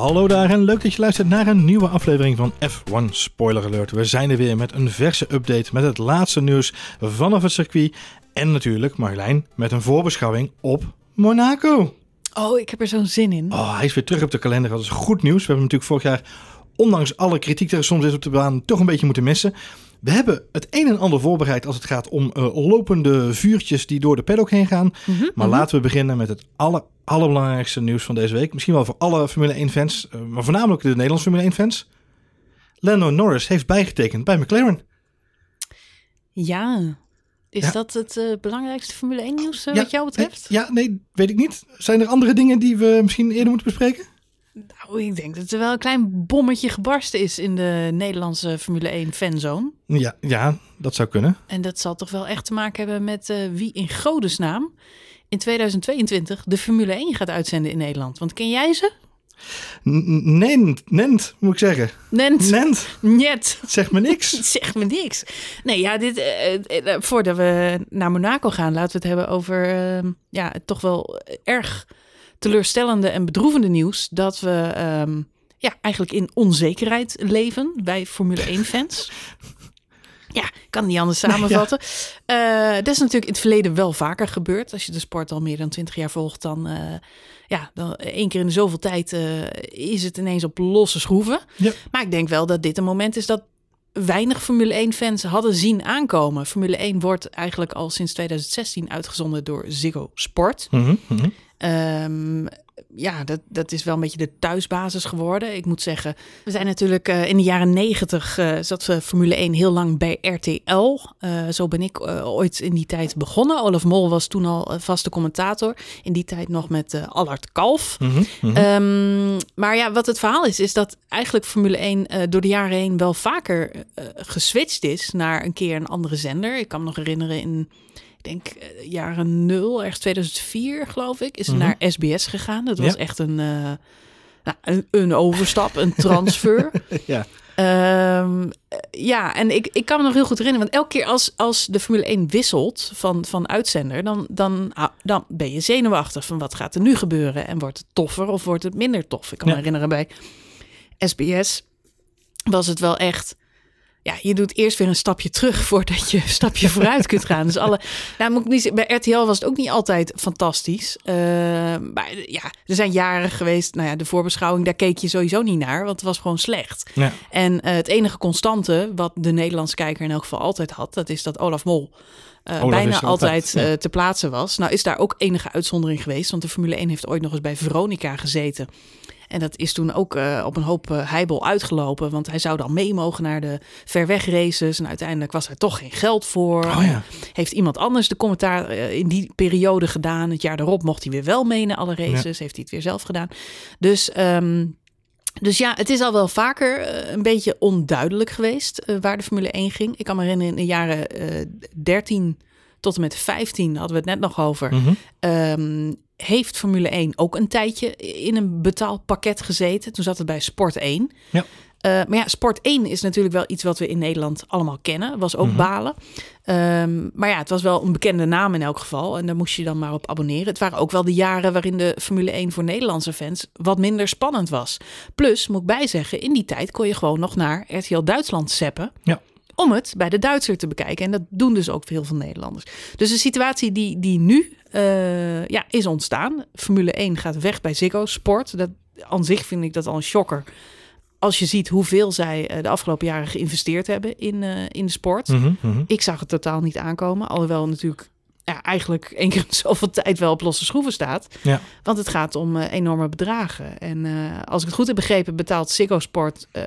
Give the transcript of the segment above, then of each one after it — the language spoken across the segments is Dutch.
Hallo daar en leuk dat je luistert naar een nieuwe aflevering van F1 Spoiler Alert. We zijn er weer met een verse update met het laatste nieuws vanaf het circuit. En natuurlijk, Marjolein, met een voorbeschouwing op Monaco. Oh, ik heb er zo'n zin in. Oh, hij is weer terug op de kalender. Dat is goed nieuws. We hebben natuurlijk vorig jaar, ondanks alle kritiek die er soms is op de baan, toch een beetje moeten missen. We hebben het een en ander voorbereid als het gaat om uh, lopende vuurtjes die door de paddock heen gaan. Mhm, Maar mhm. laten we beginnen met het aller, allerbelangrijkste nieuws van deze week. Misschien wel voor alle Formule 1 fans, uh, maar voornamelijk de Nederlandse Formule 1 fans. Lando Norris heeft bijgetekend bij McLaren. Ja. Is Ja. dat het eh, belangrijkste Formule 1 nieuws eh, Ja, wat jou betreft? Ja, nee, weet ik niet. Zijn er andere dingen die we misschien eerder moeten bespreken? Nou, ik denk dat er wel een klein bommetje gebarsten is in de Nederlandse Formule 1 fanzone. Ja, ja dat zou kunnen. En dat zal toch wel echt te maken hebben met eh, wie in godesnaam in 2022 de Formule 1 gaat uitzenden in Nederland. Want ken jij ze? Nent, Nent, moet ik zeggen. Nent. Nent, Net. zeg me niks. Zeg me niks. Nee, ja, dit, eh, eh, voordat we naar Monaco gaan, laten we het hebben over ja, toch wel erg teleurstellende en bedroevende nieuws. Dat we ehm, ja, eigenlijk in onzekerheid leven, wij Formule 1-fans. Ja, kan niet anders samenvatten. Eh, dat is natuurlijk in het verleden wel vaker gebeurd. Als je de sport al meer dan twintig jaar volgt, dan, eh, ja, dan één keer in de zoveel tijd eh, is het ineens op losse schroeven. Ja. Maar ik denk wel dat dit een moment is dat weinig Formule 1-fans hadden zien aankomen. Formule 1 wordt eigenlijk al sinds 2016 uitgezonden door Ziggo Sport. Ehm, ja, dat, dat is wel een beetje de thuisbasis geworden. Ik moet zeggen, we zijn natuurlijk eh, in de jaren negentig eh, zat we Formule 1 heel lang bij RTL. Eh, zo ben ik eh, ooit in die tijd begonnen. Olaf Mol was toen al eh, vaste commentator. In die tijd nog met eh Allard Kalf. Mhm, mhm. Ehm, maar ja, wat het verhaal is, is dat eigenlijk Formule 1 eh, door de jaren heen wel vaker eh, geswitcht is naar een keer een andere zender. Ik kan me nog herinneren in, ik denk eh, jaren nul, ergens 2004 geloof ik, is Mhm. naar SBS gegaan. Dat was Ja. echt een, eh, nou, een, een overstap, een transfer. ja. Ehm, eh, ja, en ik, ik kan me nog heel goed herinneren. Want elke keer als, als de Formule 1 wisselt van, van uitzender, dan, dan, ah, dan ben je zenuwachtig van wat gaat er nu gebeuren. En wordt het toffer of wordt het minder tof? Ik kan Ja. me herinneren bij SBS was het wel echt. Ja, je doet eerst weer een stapje terug voordat je een stapje vooruit kunt gaan. Dus alle. Nou, moet ik niet, bij RTL was het ook niet altijd fantastisch. Eh, maar ja, er zijn jaren geweest. Nou ja, de voorbeschouwing, daar keek je sowieso niet naar, want het was gewoon slecht. Ja. En eh, het enige constante wat de Nederlandse kijker in elk geval altijd had, dat is dat Olaf Mol eh, Olaf bijna altijd, altijd, ja. eh, te plaatsen was. Nou is daar ook enige uitzondering geweest, want de Formule 1 heeft ooit nog eens bij Veronica gezeten. En dat is toen ook eh, op een hoop eh, heibel uitgelopen, want hij zou dan mee mogen naar de verweg races. En uiteindelijk was er toch geen geld voor. Oh ja. Heeft iemand anders de commentaar eh, in die periode gedaan? Het jaar daarop mocht hij weer wel mee naar alle races. Heeft hij het weer zelf gedaan. Dus, ehm, dus ja, het is al wel vaker een beetje onduidelijk geweest waar de Formule 1 ging. Ik kan me herinneren in de jaren eh 13 tot en met 15 hadden we het net nog over. Ehm, heeft Formule 1 ook een tijdje in een betaald pakket gezeten. Toen zat het bij Sport 1. Ja. Eh, maar ja, Sport 1 is natuurlijk wel iets wat we in Nederland allemaal kennen. Was ook Mhm. balen. Ehm, maar ja, het was wel een bekende naam in elk geval. En daar moest je dan maar op abonneren. Het waren ook wel de jaren waarin de Formule 1 voor Nederlandse fans wat minder spannend was. Plus, moet ik bijzeggen, in die tijd kon je gewoon nog naar RTL Duitsland zeppen. Ja. Om het bij de Duitser te bekijken. En dat doen dus ook veel van Nederlanders. Dus de situatie die, die nu eh, ja, is ontstaan. Formule 1 gaat weg bij Ziggo Sport. Dat, aan zich vind ik dat al een shocker. Als je ziet hoeveel zij eh, de afgelopen jaren geïnvesteerd hebben in, eh, in de sport. Mhm, mhm. Ik zag het totaal niet aankomen. Alhoewel natuurlijk ja, eigenlijk één keer in zoveel tijd wel op losse schroeven staat. Ja. Want het gaat om enorme bedragen. En als ik het goed heb begrepen, betaalt Ziggo Sport eh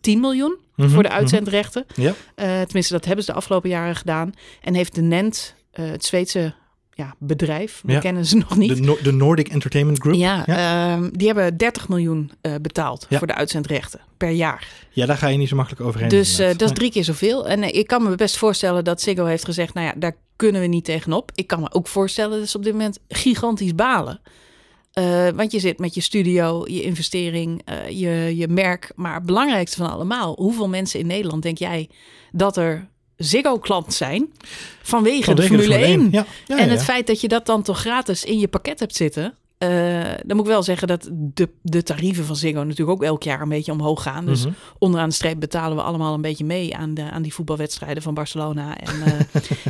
10 miljoen Mhm, voor de uitzendrechten. Ja. Tenminste, dat hebben ze de afgelopen jaren gedaan. En heeft de NENT, het Zweedse ja, bedrijf, we Ja. kennen ze nog niet. De, No- de Nordic Entertainment Group. Ja, ehm, die hebben 30 miljoen eh, betaald Ja. voor de uitzendrechten per jaar. Ja, daar ga je niet zo makkelijk overheen. Dus eh, dat is drie keer zoveel. En eh, ik kan me best voorstellen dat Ziggo heeft gezegd... nou ja, daar kunnen we niet tegenop. Ik kan me ook voorstellen dat ze op dit moment gigantisch balen. Want je zit met je studio, je investering, je, je merk. Maar het belangrijkste van allemaal... hoeveel mensen in Nederland denk jij dat er Ziggo-klant zijn... vanwege de Formule 1? Ja, ja, en ja, het feit dat je dat dan toch gratis in je pakket hebt zitten... dan moet ik wel zeggen dat de, de tarieven van Ziggo natuurlijk ook elk jaar een beetje omhoog gaan. Dus Mhm. onderaan de streep betalen we allemaal een beetje mee aan, de, aan die voetbalwedstrijden van Barcelona. En, eh,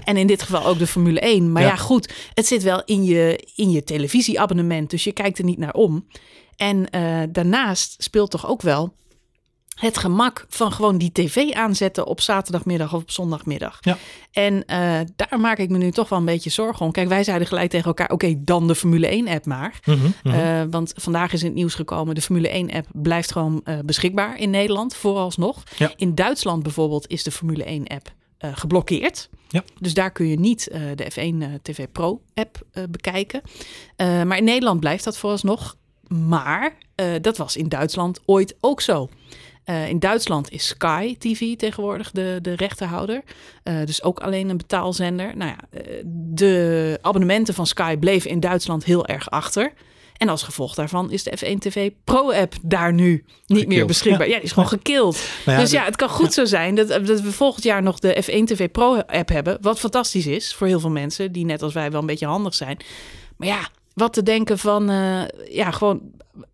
en in dit geval ook de Formule 1. Maar Ja. ja, goed, het zit wel in je, in je televisieabonnement. Dus je kijkt er niet naar om. En eh, daarnaast speelt toch ook wel het gemak van gewoon die tv aanzetten op zaterdagmiddag of op zondagmiddag. Ja. En eh, daar maak ik me nu toch wel een beetje zorgen om. Kijk, wij zeiden gelijk tegen elkaar: oké, dan de Formule 1-app maar. Mhm, mhm. Eh, want vandaag is in het nieuws gekomen: de Formule 1-app blijft gewoon eh, beschikbaar in Nederland, vooralsnog. Ja. In Duitsland bijvoorbeeld is de Formule 1-app eh, geblokkeerd. Ja. Dus daar kun je niet de F1 eh, TV Pro-app bekijken. Maar in Nederland blijft dat vooralsnog. Maar dat was in Duitsland ooit ook zo. Eh, in Duitsland is Sky TV tegenwoordig de, de rechterhouder. Eh, dus ook alleen een betaalzender. Nou ja, eh, de abonnementen van Sky bleven in Duitsland heel erg achter. En als gevolg daarvan is de F1 TV Pro-app daar nu niet meer beschikbaar. Ja. Ja, die is gewoon gekild. Dus ja, het kan goed zo zijn dat, dat we volgend jaar nog de F1 TV Pro-app hebben. Wat fantastisch is voor heel veel mensen die net als wij wel een beetje handig zijn. Maar ja, wat te denken van ja, gewoon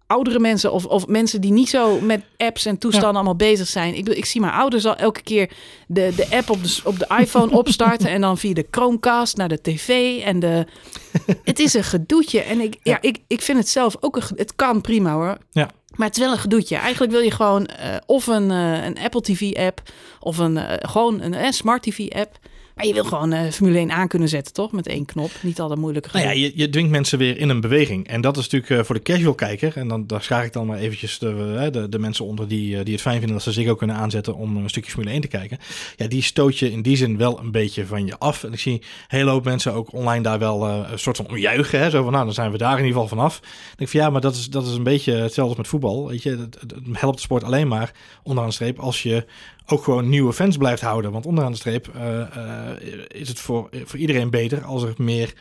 oudere mensen of, of mensen die niet zo met apps en toestanden allemaal bezig zijn. Ik, ik zie mijn ouders al elke keer de, de app op de, op de iPhone opstarten en dan via de Chromecast naar de tv en de... Het is een gedoetje en ik, ja. Ja. ik, ik vind het zelf ook een... Het kan prima hoor. Ja. Maar het is wel een gedoetje. Eigenlijk wil je gewoon eh, of een, eh, een Apple TV-app of een, eh, gewoon een eh, Smart TV-app. Maar je wil gewoon eh, Formule 1 aan kunnen zetten, toch? Met één knop. Niet al dat moeilijke Nou ja, je, je dwingt mensen weer in een beweging. En dat is natuurlijk eh, voor de casual kijker. En dan daar schaar ik dan maar eventjes de, eh, de, de mensen onder die, die het fijn vinden dat ze zich ook kunnen aanzetten om een stukje Formule 1 te kijken. Ja, die stoot je in die zin wel een beetje van je af. En ik zie een hele hoop mensen ook online daar wel een soort van omjuichen. Hè? Zo van, nou, dan zijn we daar in ieder geval vanaf. Dan denk ik van, ja, maar dat is, dat is een beetje hetzelfde als met voetbal. Weet je, het, het helpt de sport alleen maar onderaan de streep als je ook gewoon nieuwe fans blijft houden. Want onderaan de streep eh, eh, is het voor, voor iedereen beter als er meer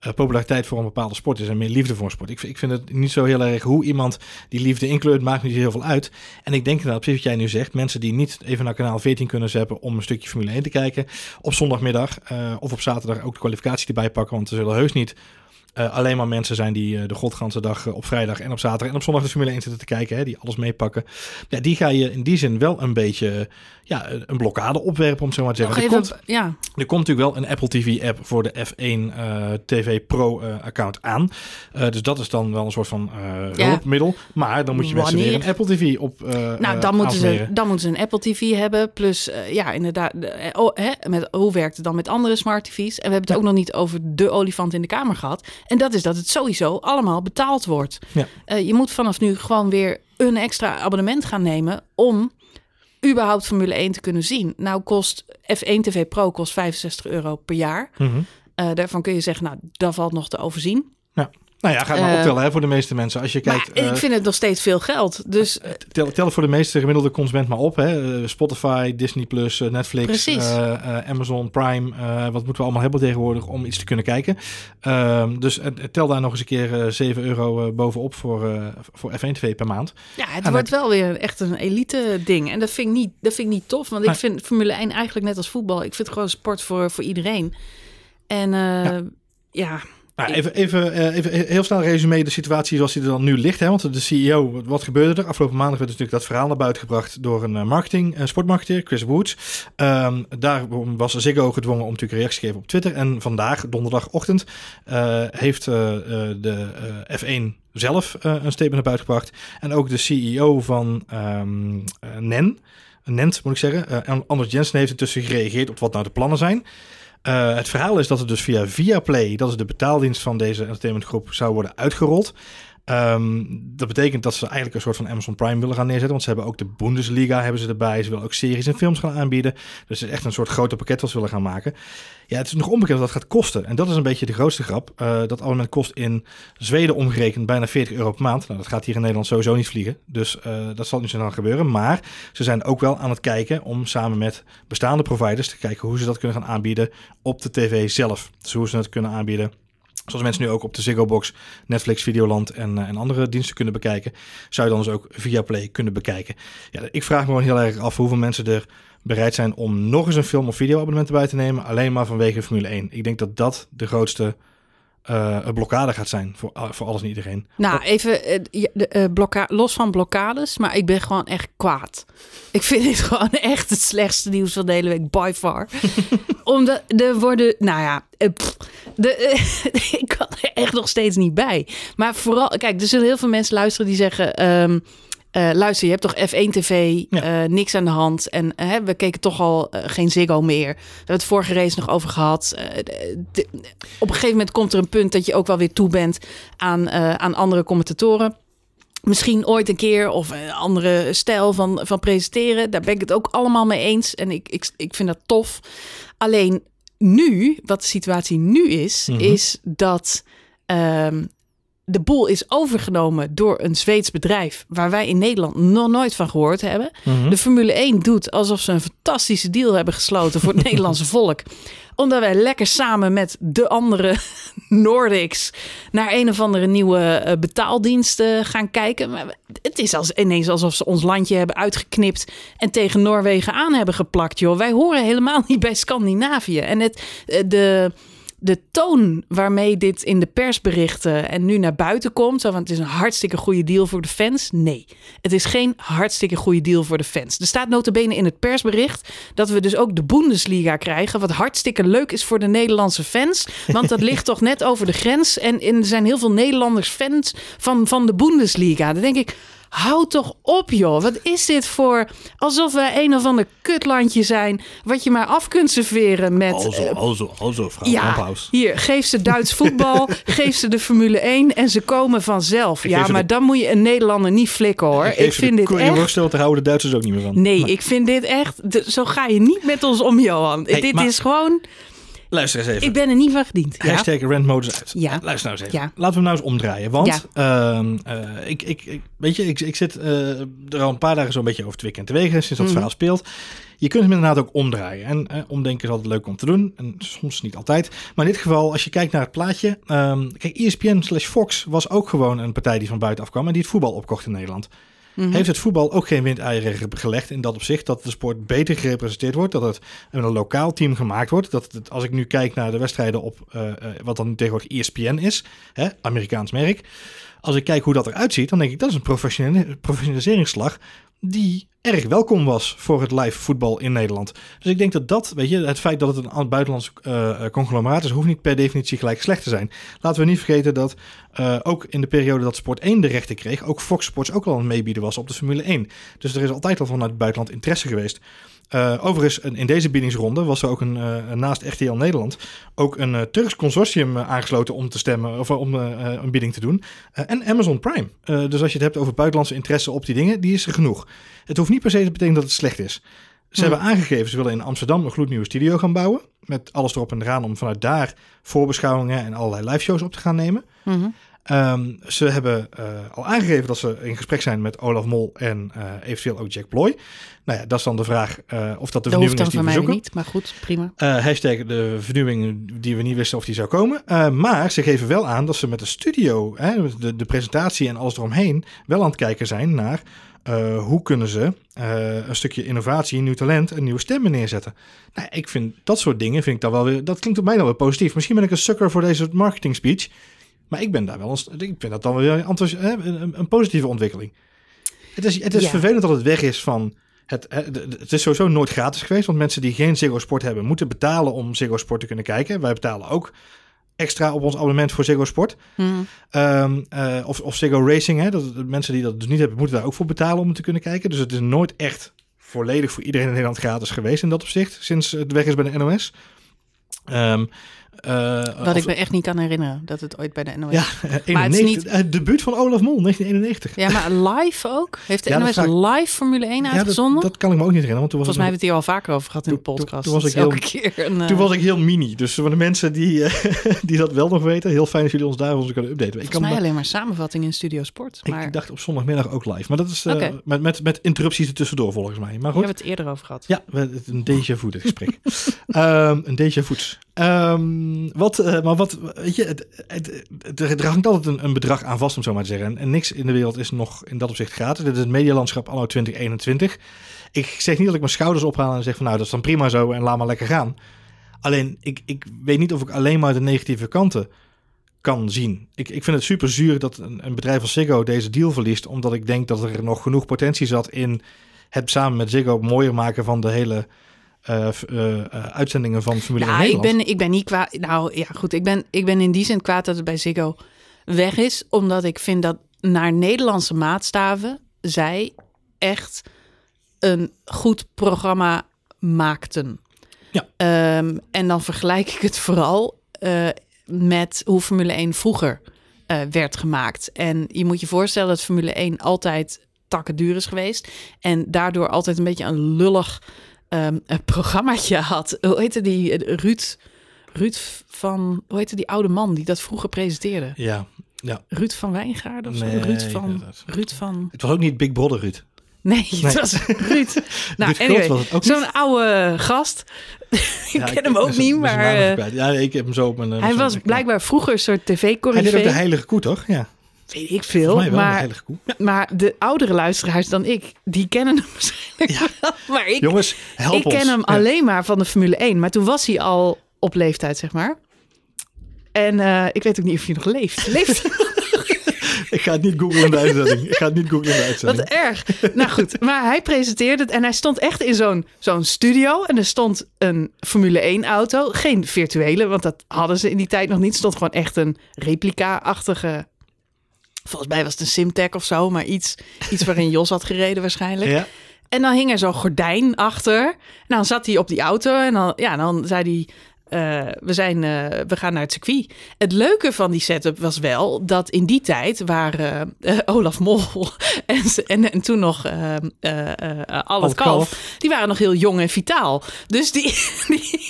eh, populariteit voor een bepaalde sport is en meer liefde voor een sport. Ik, ik vind het niet zo heel erg hoe iemand die liefde inkleurt, maakt niet heel veel uit. En ik denk inderdaad, precies wat jij nu zegt, mensen die niet even naar kanaal 14 kunnen zetten om een stukje Formule 1 te kijken, op zondagmiddag of op zaterdag ook de kwalificatie erbij pakken, want er zullen heus niet eh, alleen maar mensen zijn die eh, de godganse dag eh, op vrijdag en op zaterdag en op zondag de Formule 1 zitten te kijken, hè, die alles meepakken. Ja, die ga je in die zin wel een beetje ja, een blokkade opwerpen, om zo maar te zeggen. Er even, komt, ja, er komt natuurlijk wel een Apple TV-app voor de F1 eh, TV Pro-account aan. Eh, dus dat is dan wel een soort van eh Ja. hulpmiddel. Maar dan moet je mensen weer een Apple TV op eh nou, eh, dan moeten, ze, dan moeten ze een Apple TV hebben. Plus, eh, ja, inderdaad, de, eh, oh, hè, met, hoe werkt het dan met andere smart TV's? En we hebben het Ja. ook nog niet over de olifant in de kamer gehad. En dat is dat het sowieso allemaal betaald wordt. Ja. Eh, je moet vanaf nu gewoon weer een extra abonnement gaan nemen om überhaupt Formule 1 te kunnen zien. Nou kost F1 TV Pro kost 65 euro per jaar. Mhm. Eh, daarvan kun je zeggen, nou, dat valt nog te overzien. Nou ja, ga het maar Eh, optellen hè, voor de meeste mensen. Als je kijkt, maar eh, ik vind het nog steeds veel geld. Dus eh, tel, tel voor de meeste gemiddelde consument maar op. Hè. Spotify, Disney+, Plus, Netflix, Amazon Prime. wat moeten we allemaal hebben tegenwoordig om iets te kunnen kijken. Ehm, dus tel daar nog eens een keer eh 7 euro bovenop voor, voor F1 TV per maand. Ja, het wordt wel weer echt een elite ding. En dat vind ik niet, dat vind ik niet tof. Want ik vind Formule 1 eigenlijk net als voetbal. Ik vind het gewoon sport voor, voor iedereen. En ja. Nou, even, even, eh, even heel snel resume de situatie zoals die er dan nu ligt. Hè? Want de CEO, wat gebeurde er? Afgelopen maandag werd natuurlijk dat verhaal naar buiten gebracht door een eh, marketing, een sportmarketeer, Chris Woods. Ehm daar was Ziggo gedwongen om natuurlijk een reactie te geven op Twitter. En vandaag, donderdagochtend, eh, heeft eh, eh, de eh, F1 zelf eh, een statement naar buiten gebracht. En ook de CEO van ehm, eh, NEN, Nent moet ik zeggen, eh, Anders Jensen heeft intussen gereageerd op wat nou de plannen zijn. Eh, het verhaal is dat het dus via Viaplay, dat is de betaaldienst van deze entertainmentgroep, zou worden uitgerold. Ehm, dat betekent dat ze eigenlijk een soort van Amazon Prime willen gaan neerzetten. Want ze hebben ook de Bundesliga hebben ze erbij. Ze willen ook series en films gaan aanbieden. Dus het is echt een soort grote pakket wat ze willen gaan maken. Ja, het is nog onbekend wat dat gaat kosten. En dat is een beetje de grootste grap. Eh, dat abonnement kost in Zweden omgerekend bijna 40 euro per maand. Nou, dat gaat hier in Nederland sowieso niet vliegen. Dus eh, dat zal niet zo snel gebeuren. Maar ze zijn ook wel aan het kijken om samen met bestaande providers te kijken hoe ze dat kunnen gaan aanbieden op de tv zelf. Dus hoe ze het kunnen aanbieden Zoals mensen nu ook op de Ziggo Box, Netflix, Videoland en, eh, en andere diensten kunnen bekijken, zou je dan dus ook via Play kunnen bekijken. Ja, ik vraag me gewoon heel erg af hoeveel mensen er bereid zijn om nog eens een film- of videoabonnement erbij te nemen, alleen maar vanwege Formule 1. Ik denk dat dat de grootste eh, een blokkade gaat zijn voor, uh, voor alles en iedereen. Nou, even uh, de, blokka los van blokkades, maar ik ben gewoon echt kwaad. Ik vind dit gewoon echt het slechtste nieuws van de hele week, by far. Omdat er worden, nou ja, pff, de, ik kan er echt nog steeds niet bij. Maar vooral, kijk, er zullen heel veel mensen luisteren die zeggen... Um, uh, luister, je hebt toch F1 TV, ja. uh, niks aan de hand. En uh, we keken toch al geen Ziggo meer. We hebben het vorige race nog over gehad. De, op een gegeven moment komt er een punt dat je ook wel weer toe bent aan, aan andere commentatoren. Misschien ooit een keer of een andere stijl van, van presenteren. Daar ben ik het ook allemaal mee eens. En ik, ik, ik vind dat tof. Alleen nu, wat de situatie nu is, mm -hmm. is dat um, de boel is overgenomen door een Zweeds bedrijf waar wij in Nederland nog nooit van gehoord hebben. Mm -hmm. De Formule 1 doet alsof ze een fantastische deal hebben gesloten voor het Nederlandse volk. Omdat wij lekker samen met de andere Nordics naar een of andere nieuwe betaaldienst gaan kijken. Maar het is als, ineens alsof ze ons landje hebben uitgeknipt en tegen Noorwegen aan hebben geplakt. Joh. Wij horen helemaal niet bij Scandinavië. En het, de de toon waarmee dit in de persberichten en nu naar buiten komt, zo van het is een hartstikke goede deal voor de fans. Nee, het is geen hartstikke goede deal voor de fans. Er staat notabene in het persbericht dat we dus ook de Bundesliga krijgen, wat hartstikke leuk is voor de Nederlandse fans, want dat ligt toch net over de grens en er zijn heel veel Nederlanders fans van, van de Bundesliga. Dan denk ik, Houd toch op, joh. Wat is dit voor... Alsof wij een of ander kutlandje zijn... wat je maar af kunt serveren met... Alzo, uh, alzo, alzo, vrouw ja, hier, geef ze Duits voetbal... geef ze de Formule 1 en ze komen vanzelf. Ik ja, maar de- dan moet je een Nederlander niet flikken, hoor. Ik, vind dit echt... Worstel, daar houden de Duitsers ook niet meer van. Nee, Maar ik vind dit echt... zo ga je niet met ons om, Johan. Hey, dit maar- is gewoon... Luister eens even. Ik ben er niet van gediend. Ja? Hashtag rentmodus uit. Ja. Luister nou eens even. Ja. Laten we hem nou eens omdraaien. Want ehm, eh, ik, ik, ik, weet je, ik, ik zit eh, er al een paar dagen zo'n beetje over te en te wegen sinds dat Mhm. verhaal speelt. Je kunt hem inderdaad ook omdraaien. En eh, omdenken is altijd leuk om te doen. En soms niet altijd. Maar in dit geval, als je kijkt naar het plaatje. ehm, kijk, ESPN slash Fox was ook gewoon een partij die van buitenaf kwam. En die het voetbal opkocht in Nederland. Mhm. Heeft het voetbal ook geen windeieren gelegd in dat opzicht dat de sport beter gerepresenteerd wordt, dat het een lokaal team gemaakt wordt, dat als ik nu kijk naar de wedstrijden op eh, eh, wat dan tegenwoordig ESPN is, hè, Amerikaans merk, als ik kijk hoe dat eruit ziet, dan denk ik dat is een professionele- professionaliseringsslag die erg welkom was voor het live voetbal in Nederland. Dus ik denk dat dat, weet je, het feit dat het een buitenlands eh, eh, conglomeraat is, hoeft niet per definitie gelijk slecht te zijn. Laten we niet vergeten dat eh, ook in de periode dat Sport 1 de rechten kreeg, ook Fox Sports ook al het meebieden was op de Formule 1. Dus er is altijd al vanuit het buitenland interesse geweest. Eh, overigens, in- deze biedingsronde was er ook een, eh, naast RTL Nederland ook een eh, Turks consortium aangesloten om te stemmen of om een bieding te doen. En Amazon Prime. Dus als je het hebt over buitenlandse interesse op die dingen, die is er genoeg. Het hoeft niet per se te betekenen dat het slecht is. Ze Hmm. hebben aangegeven, ze willen in Amsterdam een gloednieuwe studio gaan bouwen. Met alles erop en eraan om vanuit daar voorbeschouwingen en allerlei live shows op te gaan nemen. Mhm. Ehm, ze hebben eh, al aangegeven dat ze in gesprek zijn met Olaf Mol en eh, eventueel ook Jack Ploy. Nou ja, dat is dan de vraag eh, of dat de Dat vernieuwing is die van we mij zoeken. niet, maar goed, prima. Hashtag de vernieuwing die we niet wisten of die zou komen. Maar ze geven wel aan dat ze met de studio, hè, de, de presentatie en alles eromheen, wel aan het kijken zijn naar hoe kunnen ze een stukje innovatie, nieuw talent en nieuwe stemmen neerzetten. Nou, ik vind dat soort dingen, vind ik dan wel weer, dat klinkt op mij dan wel positief. Misschien ben ik een sucker voor deze marketing speech, maar ik ben daar wel, een, ik vind dat dan weer een, positieve ontwikkeling. Het is, het is Ja. vervelend dat het weg is van het, het is sowieso nooit gratis geweest, want mensen die geen Ziggo Sport hebben, moeten betalen om Ziggo Sport te kunnen kijken. Wij betalen ook extra op ons abonnement voor Ziggo Sport. Mhm. Ehm, eh, of, of Ziggo Racing, hè, dat, mensen die dat dus niet hebben, moeten daar ook voor betalen om het te kunnen kijken. Dus het is nooit echt volledig voor iedereen in Nederland gratis geweest in dat opzicht, sinds het weg is bij de NOS. Ehm, eh, Wat ik me echt niet kan herinneren, dat het ooit bij de NOS... Ja, Maar het is 91, niet- het debuut van Olaf Mol, 1991. Ja, maar live ook? Heeft de Ja, NOS vraag live Formule 1 Ja, dat, uitgezonden? dat kan ik me ook niet herinneren, want toen was, Volgens mij hebben we het hier al vaker over gehad in de Toen- toen- podcast. toen was ik elke heel- keer een... eh, toen was ik heel mini. Dus voor de mensen die, eh, die dat wel nog weten, heel fijn dat jullie ons daarover kunnen updaten. Ik, Volgens mij alleen maar samenvatting in Studio Sport. ik Maar dacht op zondagmiddag ook live. Maar dat is eh, met, met, met interrupties er tussendoor volgens mij. Maar we goed. hebben het eerder over gehad. Ja, we- een déjà vu gesprek. Ehm, een déjà vu. Ehm, wat, eh, maar wat, weet je, het, het, het, er hangt altijd een, een bedrag aan vast, om zo maar te zeggen. En, en niks in de wereld is nog in dat opzicht gratis. Dit is het medialandschap anno 2021. Ik zeg niet dat ik mijn schouders ophaal en zeg van nou, dat is dan prima zo en laat maar lekker gaan. Alleen, ik, ik weet niet of ik alleen maar de negatieve kanten kan zien. Ik, ik vind het super zuur dat een, een bedrijf als Ziggo deze deal verliest, omdat ik denk dat er nog genoeg potentie zat in het samen met Ziggo mooier maken van de hele uh, uh, uitzendingen van Formule ja, 1 ik ben, ik ben niet kwaad. Nou ja, goed. Ik ben, ik ben in die zin kwaad dat het bij Ziggo weg is. Omdat ik vind dat naar Nederlandse maatstaven zij echt een goed programma maakten. Ja. Um, en dan vergelijk ik het vooral uh, met hoe Formule 1 vroeger uh, werd gemaakt. En je moet je voorstellen dat Formule 1 altijd takken duur is geweest. En daardoor altijd een beetje een lullig um, een programmaatje had. Hoe heette die? Ruud, Ruud van, hoe heette die oude man die dat vroeger presenteerde? Ja, ja. Ruud van Wijngaarden of zo? Nee, Ruud van. Ruud van... Het was ook niet Big Brother Ruud. Nee, het Nee. was Ruud. Nou, anyway, zo'n oude gast. ik Ja, ken hem ook niet, maar eh. Ja, ik heb hem zo op mijn... eh, hij was blijkbaar vroeger een soort Hij deed ook de tv-corrivé. heilige koe, toch? Ja, Weet ik veel, mij wel de maar. Ja. maar de oudere luisteraars dan ik, die kennen hem waarschijnlijk wel. Maar ik, Jongens, help ik ken hem Ja. alleen maar van de Formule 1. Maar toen was hij al op leeftijd, zeg maar. En eh, ik weet ook niet of hij nog leeft. Leeft Ik ga het niet googlen in de uitzending. Ik ga het niet googlen in de uitzending. Wat erg. Nou goed, maar hij presenteerde het en hij stond echt in zo'n zo'n studio. En er stond een Formule 1 auto. Geen virtuele, want dat hadden ze in die tijd nog niet. Er stond gewoon echt een replica-achtige... Volgens mij was het een Simtech of zo, maar iets, iets waarin Jos had gereden waarschijnlijk. Ja, En dan hing er zo'n gordijn achter. En dan zat hij op die auto en dan, ja, dan zei hij... eh, we, zijn, eh, we gaan naar het circuit. Het leuke van die setup was wel dat in die tijd waren eh, Olaf Mol en, en, en toen nog eh, Al het Al het Kalf, Kalf. die waren nog heel jong en vitaal. Dus die, die,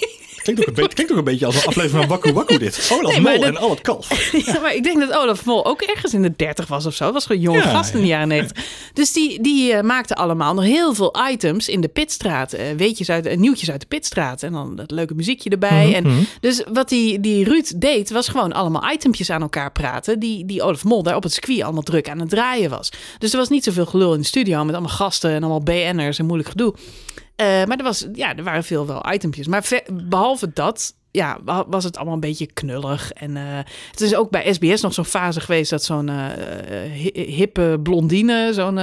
klinkt ook, een beetje, klinkt ook een beetje als een aflevering van Wakku Wakku dit. Olaf Nee, Mol dat- en al het kalf. Ja, maar ik denk dat Olaf Mol ook ergens in de 30 was of zo. Het was gewoon jonge Ja, gast in de ja. jaren 90. Dus die, die eh, maakten allemaal nog heel veel items in de pitstraat. Eh, weetjes uit, eh, nieuwtjes uit de pitstraat. En dan dat leuke muziekje erbij. Mhm, en, mhm. Dus wat die, die Ruud deed, was gewoon allemaal itempjes aan elkaar praten. Die, die Olaf Mol daar op het circuit allemaal druk aan het draaien was. Dus er was niet zoveel gelul in de studio met allemaal gasten en allemaal BN'ers en moeilijk gedoe. Eh, maar er, was, ja, er waren veel wel itempjes. Maar behalve dat ja, wa- was het allemaal een beetje knullig. En eh, het is ook bij SBS nog zo'n fase geweest dat zo'n eh, eh, hi- hippe blondine zo'n,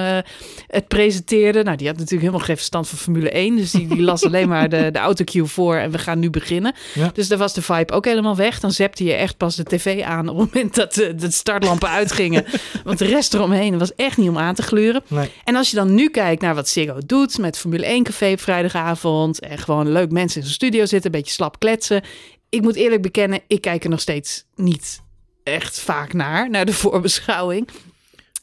het presenteerde. Nou, die had natuurlijk helemaal geen verstand van Formule 1. Dus die, die las alleen maar de, de autocue voor en we gaan nu beginnen. Ja. Dus daar was de vibe ook helemaal weg. Dan zepte je echt pas de tv aan op het moment dat de, de startlampen uitgingen. Want de rest eromheen was echt niet om aan te gluren. Nee. En als je dan nu kijkt naar wat Ziggo doet met Formule 1 Café op vrijdagavond en gewoon leuk mensen in zijn studio zitten, een beetje slap kletsen. Ik moet eerlijk bekennen, ik kijk er nog steeds niet echt vaak naar, naar de voorbeschouwing.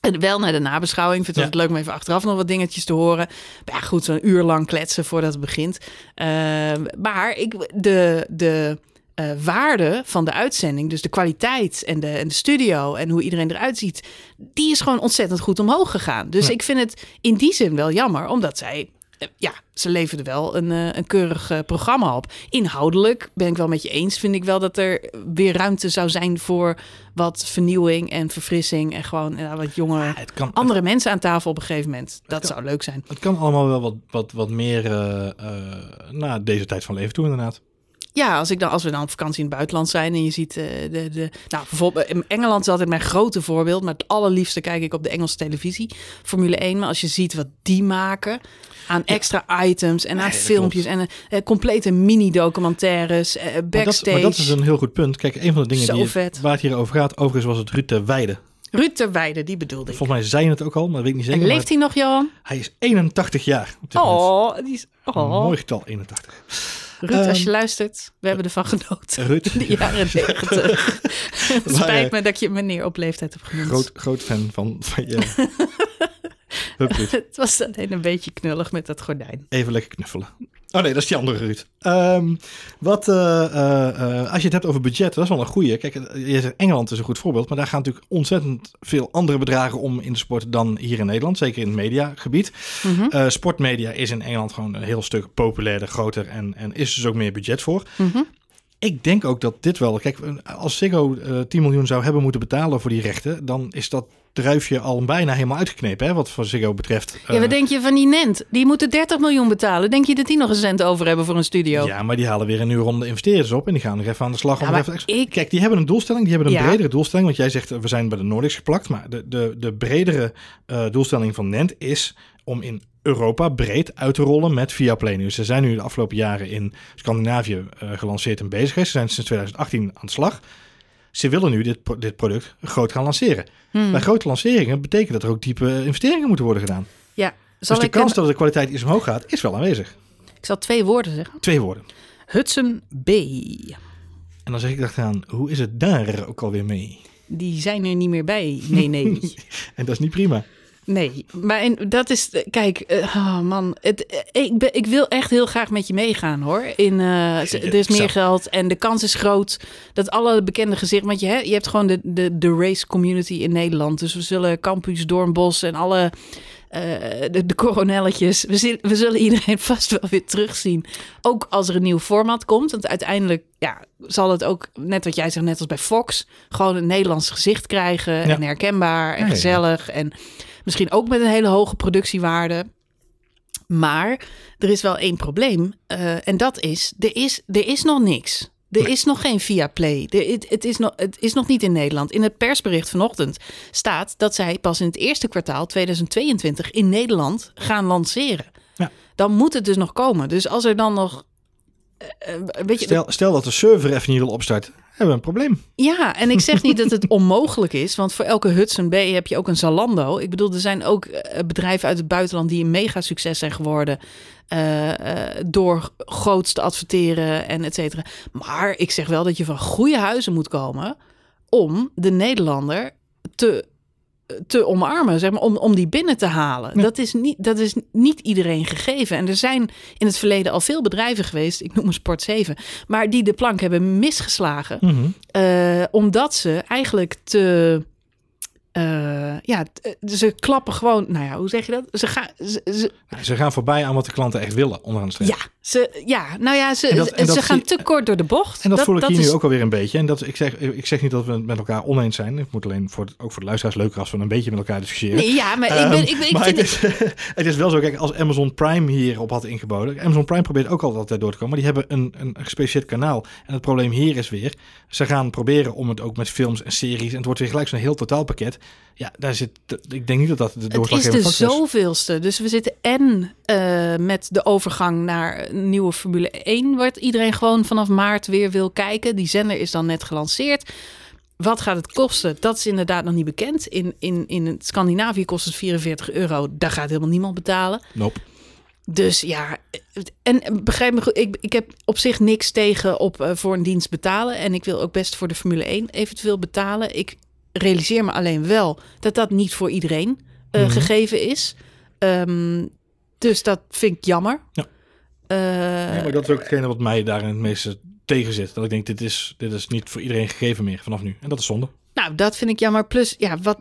En wel naar de nabeschouwing. Ik vind het Ja. altijd leuk om even achteraf nog wat dingetjes te horen. Maar ja, goed, zo'n uur lang kletsen voordat het begint. Ehm, maar ik, de, de eh, waarde van de uitzending, dus de kwaliteit en de, en de studio en hoe iedereen eruit ziet, die is gewoon ontzettend goed omhoog gegaan. Dus Ja. ik vind het in die zin wel jammer, omdat zij, ja, ze leverden wel een, eh, een keurig eh, programma op. Inhoudelijk ben ik wel met je eens, vind ik wel dat er weer ruimte zou zijn voor wat vernieuwing en verfrissing en gewoon ja, wat jonge kan, andere mensen aan tafel op een gegeven moment. Dat kan- zou leuk zijn. het kan allemaal wel wat, wat, wat meer eh, eh, naar deze tijd van leven toe, inderdaad. Ja, als, ik dan, als we dan op vakantie in het buitenland zijn en je ziet eh, de, de. Nou, bijvoorbeeld in Engeland is altijd mijn grote voorbeeld. Maar het allerliefste kijk ik op de Engelse televisie. Formule 1. Maar als je ziet wat die maken aan extra items en aan Nee, filmpjes en eh, complete mini-documentaires, eh, Maar dat, backstage. maar dat is een heel goed punt. Kijk, een van de dingen Zo die, vet. waar het hier over gaat, overigens was het Ruud de Weide. Ruud ter Weide, die bedoelde ik. Volgens mij zei je het ook al, maar dat weet ik niet zeker. En leeft hij nog, Johan? hij is 81 jaar op dit moment. Oh, die is. Een Oh. mooi getal, 81. Ruud, als je Ehm, luistert, we hebben ervan genoten. Ruud, In de jaren negentig. Spijt eh, me dat je meneer op leeftijd hebt genoemd. groot, groot fan van, van je. Het was alleen een beetje knullig met dat gordijn. Even lekker knuffelen. Oh nee, dat is die andere Ruud. Ehm, wat, eh, eh, eh, als je het hebt over budget, dat is wel een goeie. Kijk, je zegt Engeland is een goed voorbeeld, maar daar gaan natuurlijk ontzettend veel andere bedragen om in de sport dan hier in Nederland, zeker in het mediagebied. Mhm, sportmedia is in Engeland gewoon een heel stuk populairder, groter en, en is dus ook meer budget voor. mhm. Ik denk ook dat dit wel... Kijk, als Ziggo eh 10 miljoen zou hebben moeten betalen voor die rechten... dan is dat druifje al bijna helemaal uitgeknepen, hè, wat voor Ziggo betreft. Ja, wat Eh, denk je van die Nent? Die moeten 30 miljoen betalen. Denk je dat die nog een cent over hebben voor een studio? Ja, maar die halen weer een nieuwe ronde investeerders op en die gaan nog even aan de slag. Ja, om maar even extra- ik- Kijk, die hebben een doelstelling, die hebben een Ja. bredere doelstelling. Want jij zegt, eh, we zijn bij de Nordics geplakt. Maar de, de, de bredere eh, doelstelling van Nent is om in Europa breed uit te rollen met Viaplay. Nu, ze zijn nu de afgelopen jaren in Scandinavië gelanceerd en bezig. geweest. Ze zijn sinds 2018 aan de slag. Ze willen nu dit, dit product groot gaan lanceren. Hmm. Bij grote lanceringen betekent dat er ook diepe investeringen moeten worden gedaan. Ja, zal dus de ik, kans dat de kwaliteit iets omhoog gaat, is wel aanwezig. ik zal twee woorden zeggen. Twee woorden. Hudson B. En dan zeg ik achteraan, hoe is het daar ook alweer mee? Die zijn er niet meer bij. Nee, nee. En dat is niet prima. Nee, maar dat is, kijk, eh, oh man, het, eh, ik, ben, ik wil echt heel graag met je meegaan hoor. In, eh, z- er is meer geld en de kans is groot dat alle bekende gezichten, want je, hè, je hebt gewoon de, de, de race community in Nederland. Dus we zullen Campus, Doornbos en alle, eh, de, de coronelletjes, we, we zullen iedereen vast wel weer terugzien. Ook als er een nieuw format komt, want uiteindelijk ja, zal het ook, net wat jij zegt, net als bij Fox, gewoon een Nederlands gezicht krijgen en herkenbaar en ja. gezellig en... Misschien ook met een hele hoge productiewaarde. Maar er is wel één probleem. eh, en dat is, er is, er is nog niks. Er is nog geen Viaplay. Er, het, het, is nog, het is nog niet in Nederland. In het persbericht vanochtend staat dat zij pas in het eerste kwartaal 2022 in Nederland gaan lanceren. Ja. Dan moet het dus nog komen. Dus als er dan nog. Eh, eh, weet je, Stel, stel dat de server even niet wil opstarten, hebben we een probleem. ja, en ik zeg niet dat het onmogelijk is, want voor elke Hudson B heb je ook een Zalando. Ik bedoel, er zijn ook eh, bedrijven uit het buitenland die een mega succes zijn geworden door groots te adverteren en et cetera. Maar ik zeg wel dat je van goede huizen moet komen om de Nederlander te, te omarmen, zeg maar, om, om die binnen te halen. Dat, is niet, dat is niet iedereen gegeven. En er zijn in het verleden al veel bedrijven geweest, ik noem een Sport 7, maar die de plank hebben misgeslagen. Eh, omdat ze eigenlijk te. Eh, ja, eh, ze klappen gewoon. Nou ja, hoe zeg je dat? Ze gaan. Ze, ze- Nou, Ze gaan voorbij aan wat de klanten echt willen, onderaan de streep. ja, ze, ja, nou ja, ze, En dat- en ze dat gaan te kort door de bocht. En dat, voel ik hier is, nu ook alweer een beetje. En dat, ik, zeg, ik zeg niet dat we het met elkaar oneens zijn. Ik moet alleen voor, ook voor de luisteraars leuker als we een beetje met elkaar discussiëren. Nee, ja, maar ik, ben, Ehm, ik, ik maar vind het, is, het is wel zo, kijk, als Amazon Prime hierop had ingeboden. Amazon Prime probeert ook altijd door te komen, maar die hebben een, een gespecialiseerd kanaal. En het probleem hier is weer, ze gaan proberen om het ook met films en series. En het wordt weer gelijk zo'n heel totaalpakket. Ja, daar zit, ik denk niet dat dat de Het is de zoveelste. Dus we zitten en eh, met de overgang naar een nieuwe Formule 1, wat iedereen gewoon vanaf maart weer wil kijken. Die zender is dan net gelanceerd. Wat gaat het kosten? Dat is inderdaad nog niet bekend. In, in, in Scandinavië kost het 44 euro. Daar gaat helemaal niemand betalen. Nope. Dus ja, en begrijp me goed, ik, ik heb op zich niks tegen op eh, voor een dienst betalen. En ik wil ook best voor de Formule 1 eventueel betalen. Ik realiseer me alleen wel dat dat niet voor iedereen eh, Mhm. gegeven is. Ehm, dus dat vind ik jammer. Ja. Eh, Ja, maar dat is ook hetgene wat mij daar het meeste tegen zit. Dat ik denk, dit is, dit is niet voor iedereen gegeven meer vanaf nu. En dat is zonde. Nou, dat vind ik jammer. Plus, ja, wat,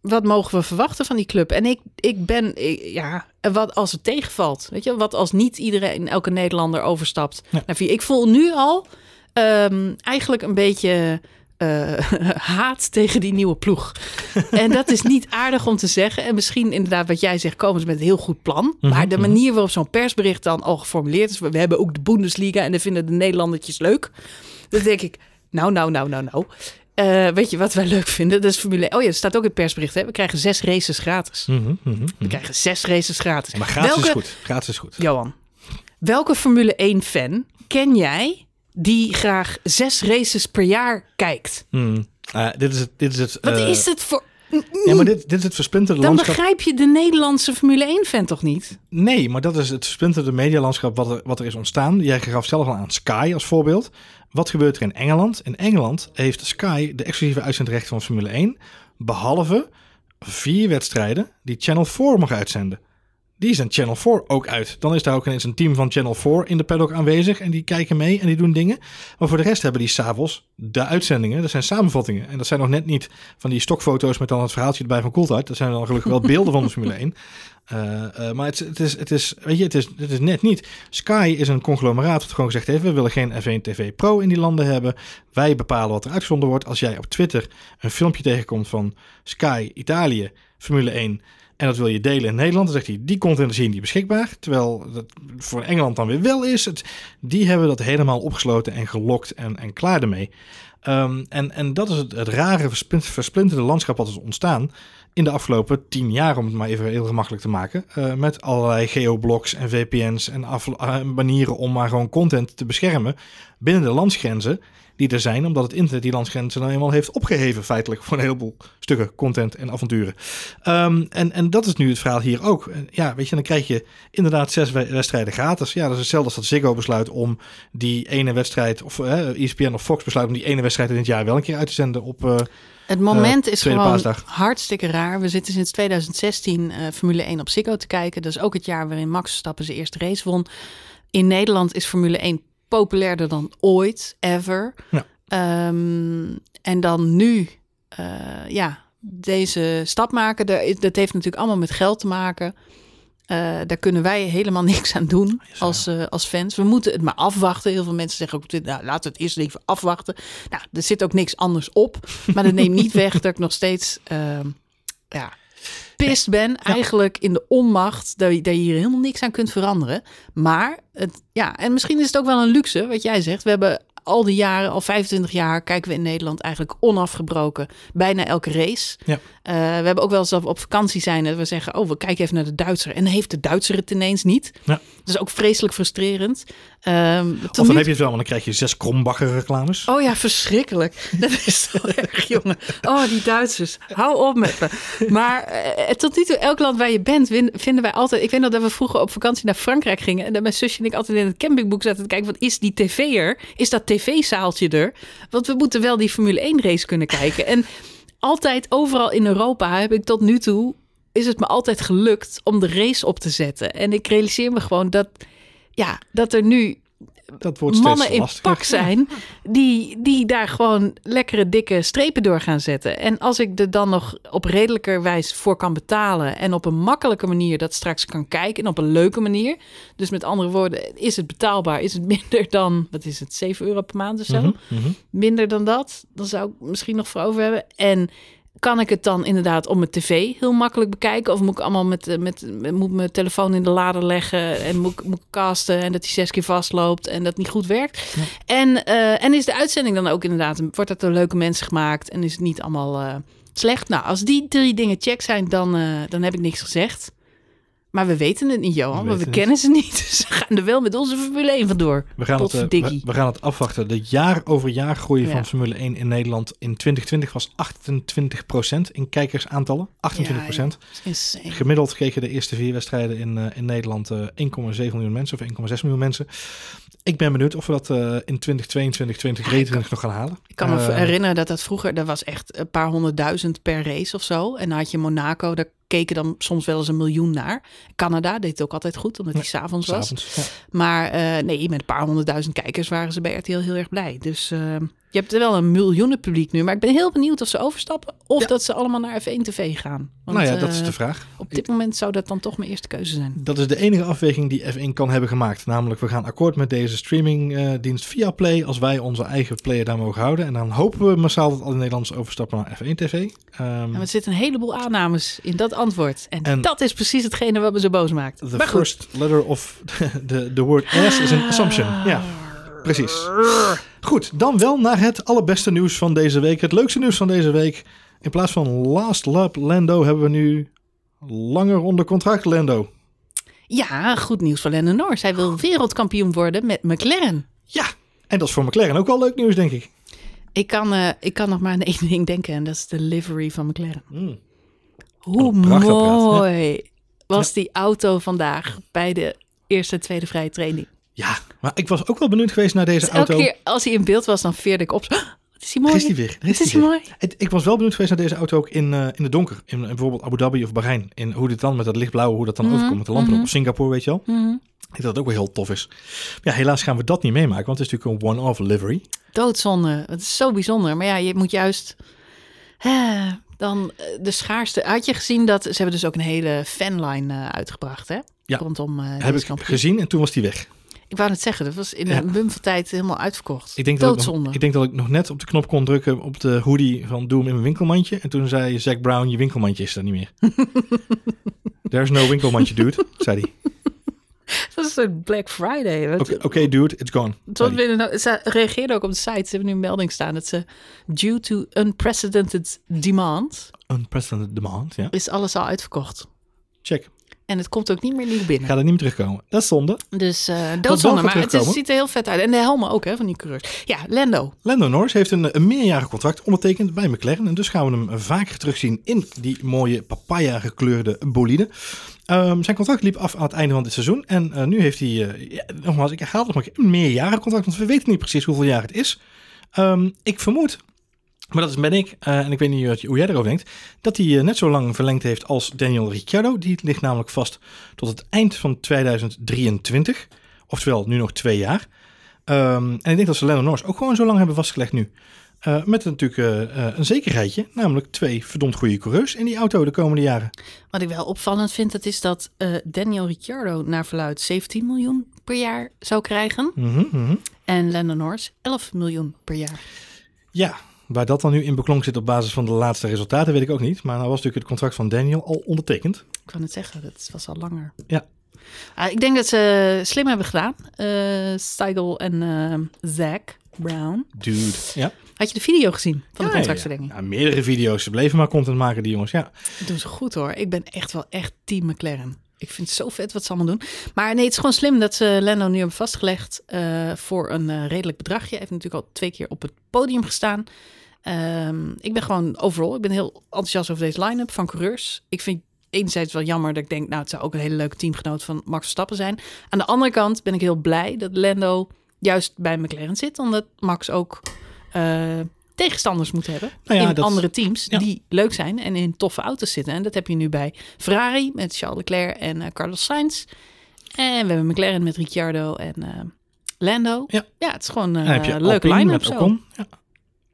wat mogen we verwachten van die club? En ik, ik ben, ik- ja, en wat als het tegenvalt? Weet je, wat als niet iedereen, elke Nederlander overstapt Ja. naar vier? Ik voel nu al ehm, eigenlijk een beetje eh, haat tegen die nieuwe ploeg. en dat is niet aardig om te zeggen. En misschien inderdaad wat jij zegt, komen ze met een heel goed plan. Mhm, Maar de mhm. manier waarop zo'n persbericht dan al geformuleerd is... we hebben ook de Bundesliga en dan vinden de Nederlandertjes leuk. Dan denk ik, nou, nou, nou, nou, nou. Eh, weet je wat wij leuk vinden? Dat is Formule 1. Oh ja, er staat ook in het persbericht. Hè? We krijgen zes races gratis. Mhm. We krijgen zes races gratis. Maar gratis welke, is goed. Gratis is goed. Johan, welke Formule 1 fan ken jij die graag zes races per jaar kijkt? Hmm. Eh, dit is het. Dit is het Wat eh, is het voor... Ja, maar dit, dit is het versplinterde Dan landschap. begrijp je de Nederlandse Formule 1 fan toch niet? Nee, maar dat is het versplinterde medialandschap wat er, wat er is ontstaan. Jij gaf zelf al aan Sky als voorbeeld. Wat gebeurt er in Engeland? In Engeland heeft Sky de exclusieve uitzendrechten van Formule 1. Behalve vier wedstrijden die Channel 4 mag uitzenden. Die zijn Channel 4 ook uit. Dan is daar ook ineens een team van Channel 4 in de paddock aanwezig. En die kijken mee en die doen dingen. Maar voor de rest hebben die s'avonds de uitzendingen. Dat zijn samenvattingen. En dat zijn nog net niet van die stokfoto's met dan het verhaaltje erbij van Cooltijd. Dat zijn dan gelukkig wel beelden van de Formule 1. Uh, uh, maar het, het, is, het, is, weet je, het, is, het is net niet. Sky is een conglomeraat dat gewoon gezegd heeft: we willen geen F1 TV Pro in die landen hebben. Wij bepalen wat er uitgezonden wordt. Als jij op Twitter een filmpje tegenkomt van Sky Italië, Formule 1 en dat wil je delen in Nederland. Dan zegt hij, die content is hier niet beschikbaar. Terwijl dat voor Engeland dan weer wel is. Het, die hebben dat helemaal opgesloten en gelokt en, en klaar ermee. Um, en, en dat is het, het rare versplinterde landschap wat is ontstaan in de afgelopen tien jaar, om het maar even heel gemakkelijk te maken. Uh, met allerlei geoblocks en VPN's en uh, manieren om maar gewoon content te beschermen binnen de landsgrenzen die er zijn, omdat het internet die landsgrenzen nou eenmaal heeft opgeheven, feitelijk, voor een heleboel stukken content en avonturen. Um, en, en dat is nu het verhaal hier ook. Ja, weet je, dan krijg je inderdaad zes wedstrijden gratis. Ja, dat is hetzelfde als dat Ziggo besluit om die ene wedstrijd, of ESPN of Fox besluit om die ene wedstrijd in het jaar wel een keer uit te zenden op. Uh, het moment uh, is gewoon paasdag. hartstikke raar. We zitten sinds 2016 uh, Formule 1 op Ziggo te kijken. Dat is ook het jaar waarin Max Verstappen zijn eerste race won. In Nederland is Formule 1 populairder dan ooit, ever. Ja. Um, en dan nu, uh, ja, deze stap maken. Dat heeft natuurlijk allemaal met geld te maken. Uh, daar kunnen wij helemaal niks aan doen als, uh, als fans. We moeten het maar afwachten. Heel veel mensen zeggen ook, nou, laten we het eerst even afwachten. Nou, er zit ook niks anders op. Maar dat neemt niet weg dat ik nog steeds uh, ja, pist ben. Eigenlijk in de onmacht dat je, dat je hier helemaal niks aan kunt veranderen. Maar, het, ja, en misschien is het ook wel een luxe, wat jij zegt. We hebben al die jaren, al 25 jaar, kijken we in Nederland eigenlijk onafgebroken bijna elke race. Ja. Uh, we hebben ook wel eens op vakantie zijn dat we zeggen, oh, we kijken even naar de Duitser. En dan heeft de Duitser het ineens niet. Ja. Dat is ook vreselijk frustrerend. Um, of dan heb je het wel, maar dan krijg je zes krombakker reclames. Oh ja, verschrikkelijk. Dat is zo erg, jongen. Oh, die Duitsers. Hou op met me. Maar uh, tot nu toe, elk land waar je bent, vinden wij altijd... Ik weet nog dat we vroeger op vakantie naar Frankrijk gingen... en dat mijn zusje en ik altijd in het campingboek zaten te kijken... wat is die tv-er? Is dat tv-zaaltje er? Want we moeten wel die Formule 1 race kunnen kijken. En altijd overal in Europa heb ik tot nu toe is het me altijd gelukt om de race op te zetten. En ik realiseer me gewoon dat, ja, dat er nu dat wordt mannen in pak zijn die, die daar gewoon lekkere dikke strepen door gaan zetten. En als ik er dan nog op redelijker wijze voor kan betalen en op een makkelijke manier dat straks kan kijken en op een leuke manier. Dus met andere woorden, is het betaalbaar? Is het minder dan, wat is het, 7 euro per maand of zo? Mm -hmm. Minder dan dat? Dan zou ik misschien nog voor over hebben. En kan ik het dan inderdaad op mijn tv heel makkelijk bekijken? Of moet ik allemaal met, eh, met, moet mijn telefoon in de lader leggen en moet, moet ik casten en dat hij zes keer vastloopt en dat niet goed werkt? En, uh, en is de uitzending dan ook inderdaad, wordt dat door leuke mensen gemaakt en is het niet allemaal uh, slecht? Nou, als die drie dingen check zijn, dan, uh, dan heb ik niks gezegd. Maar we weten het niet, Johan, we want we kennen ze niet. Dus we gaan er wel met onze Formule 1 vandoor. We gaan, het, uh, we, we, gaan het afwachten. De jaar over jaar groei van Formule 1 in Nederland in 2020 was 28% in kijkersaantallen. 28%. Ja, Gemiddeld keken de eerste vier wedstrijden in, uh, in Nederland uh, 1,7 miljoen mensen of 1,6 miljoen mensen. Ik ben benieuwd of we dat uh, in 2022, 2023 nog gaan halen. Ik kan me herinneren dat dat vroeger, dat was echt een paar honderdduizend per race of zo. En dan had je Monaco, daar keken dan soms wel eens een miljoen naar. Canada deed het ook altijd goed, omdat hij s'avonds was. Ja. Maar uh, nee, met een paar honderdduizend kijkers waren ze bij RTL heel erg blij. Dus je hebt er wel een miljoenen publiek nu, maar ik ben heel benieuwd of ze overstappen of ja. dat ze allemaal naar F1 TV gaan. Want, nou ja, dat is de vraag. Op dit moment zou dat dan toch mijn eerste keuze zijn. Dat is de enige afweging die F1 kan hebben gemaakt. Namelijk, we gaan akkoord met deze streamingdienst via Play als wij onze eigen player daar mogen houden. En dan hopen we massaal dat alle Nederlanders overstappen naar F1 TV. Um, en er zitten een heleboel aannames in dat antwoord. En, en dat is precies hetgene wat me zo boos maakt. The maar first goed. letter of the, the word S is an assumption. Ja. Precies. Goed, dan wel naar het allerbeste nieuws van deze week. Het leukste nieuws van deze week. In plaats van Last Lap Lando hebben we nu langer onder contract Lando. Ja, goed nieuws voor Lando Norris. Hij wil wereldkampioen worden met McLaren. Ja, en dat is voor McLaren ook wel leuk nieuws, denk ik. Ik kan, uh, ik kan nog maar aan één ding denken en dat is de livery van McLaren. Mm. Hoe mooi was die auto vandaag bij de eerste en tweede vrije training. Ja, maar ik was ook wel benieuwd geweest naar deze dus auto. Elke keer als hij in beeld was, dan veerde ik op. Wat is die mooi? Is die weer. Is is die mooi? Het- Ik was wel benieuwd geweest naar deze auto ook in, eh, in het donker. In, in bijvoorbeeld Abu Dhabi of Bahrein. In hoe dit dan met dat lichtblauwe, hoe dat dan Mhm, overkomt met de lampen mhm. op. Of Singapore, weet je wel. Mhm. Ik denk dat het ook wel heel tof is. Ja, helaas gaan we dat niet meemaken, want het is natuurlijk een one-off livery. Doodzonde. Het is zo bijzonder. Maar ja, je moet juist... dan eh, de schaarste... Had je gezien dat... Ze hebben dus ook een hele fanline eh, uitgebracht, hè? Ja. Rondom eh Heb ik gezien en toen was die weg. Ik wou het zeggen. Dat was in Ja. een bum van tijd helemaal uitverkocht. Ik denk, dat ik, nog, ik denk dat ik nog net op de knop kon drukken op de hoodie van Doe hem in mijn winkelmandje. En toen zei Zack Brown, je winkelmandje is er niet meer. There's no winkelmandje, dude, zei hij. Dat is een Black Friday. Oké, dude, it's gone. Tot binnen, ze reageerden ook op de site. Ze hebben nu een melding staan dat ze... Due to unprecedented demand... Unprecedented demand, ja. is alles al uitverkocht. Check. En het komt ook niet meer nieuw binnen. Gaat er niet meer terugkomen. Dat is zonde. Dus eh wel doodzonde, maar het is- ziet er heel vet uit. En de helmen ook, hè, van die coureurs. Ja, Lando. Lando Norris heeft een, een meerjarig contract ondertekend bij McLaren. En dus gaan we hem vaker terugzien in die mooie papaya gekleurde bolide. Ehm, zijn contract liep af aan het einde van dit seizoen. En eh, nu heeft hij, eh, ja, nogmaals, ik herhaal het nog maar een meerjarig contract. Want we weten niet precies hoeveel jaar het is. Ehm, ik vermoed, maar dat is ben ik, eh, en ik weet niet wat- hoe jij erover denkt, dat hij eh, net zo lang verlengd heeft als Daniel Ricciardo. Die ligt namelijk vast tot het eind van 2023. Oftewel, nu nog twee jaar. Ehm, en ik denk dat ze Lennon Norris ook gewoon zo lang hebben vastgelegd nu. Eh, met natuurlijk een zekerheidje, namelijk twee verdomd goede coureurs in die auto de komende jaren. Wat ik wel opvallend vind, dat is dat Daniel Ricciardo naar verluid 17 miljoen per jaar zou krijgen. Mhm, mhm. En Lando Norris 11 miljoen per jaar. Ja, waar dat dan nu in beklonk zit op basis van de laatste resultaten, weet ik ook niet. Maar nou was natuurlijk het contract van Daniel al ondertekend. Ik kan het zeggen, dat was al langer. Ja. Ah, ik denk dat ze slim hebben gedaan. Steigel en eh Zack Brown. Dude. Ja. Had je de video gezien van de contractverlenging? Ja, ja, meerdere video's. Ze bleven maar content maken, die jongens. Ja. Dat doen ze goed hoor. Ik ben echt wel echt team McLaren. Ik vind het zo vet wat ze allemaal doen. Maar nee, het is gewoon slim dat ze Lando nu hebben vastgelegd eh, voor een eh, redelijk bedragje. Hij heeft natuurlijk al twee keer op het podium gestaan. Ehm, ik ben gewoon overal, ik ben heel enthousiast over deze line-up van coureurs. Ik vind enerzijds wel jammer dat ik denk, nou het zou ook een hele leuke teamgenoot van Max Verstappen zijn. Aan de andere kant ben ik heel blij dat Lando juist bij McLaren zit. Omdat Max ook eh, tegenstanders moet hebben Nou ja, in dat- andere teams ja. die leuk zijn en in toffe auto's zitten. En dat heb je nu bij Ferrari met Charles Leclerc en eh, Carlos Sainz. En we hebben McLaren met Ricciardo en eh, Lando. Ja. ja, het is gewoon En een je leuke line-up met zo. Ocon. Ja.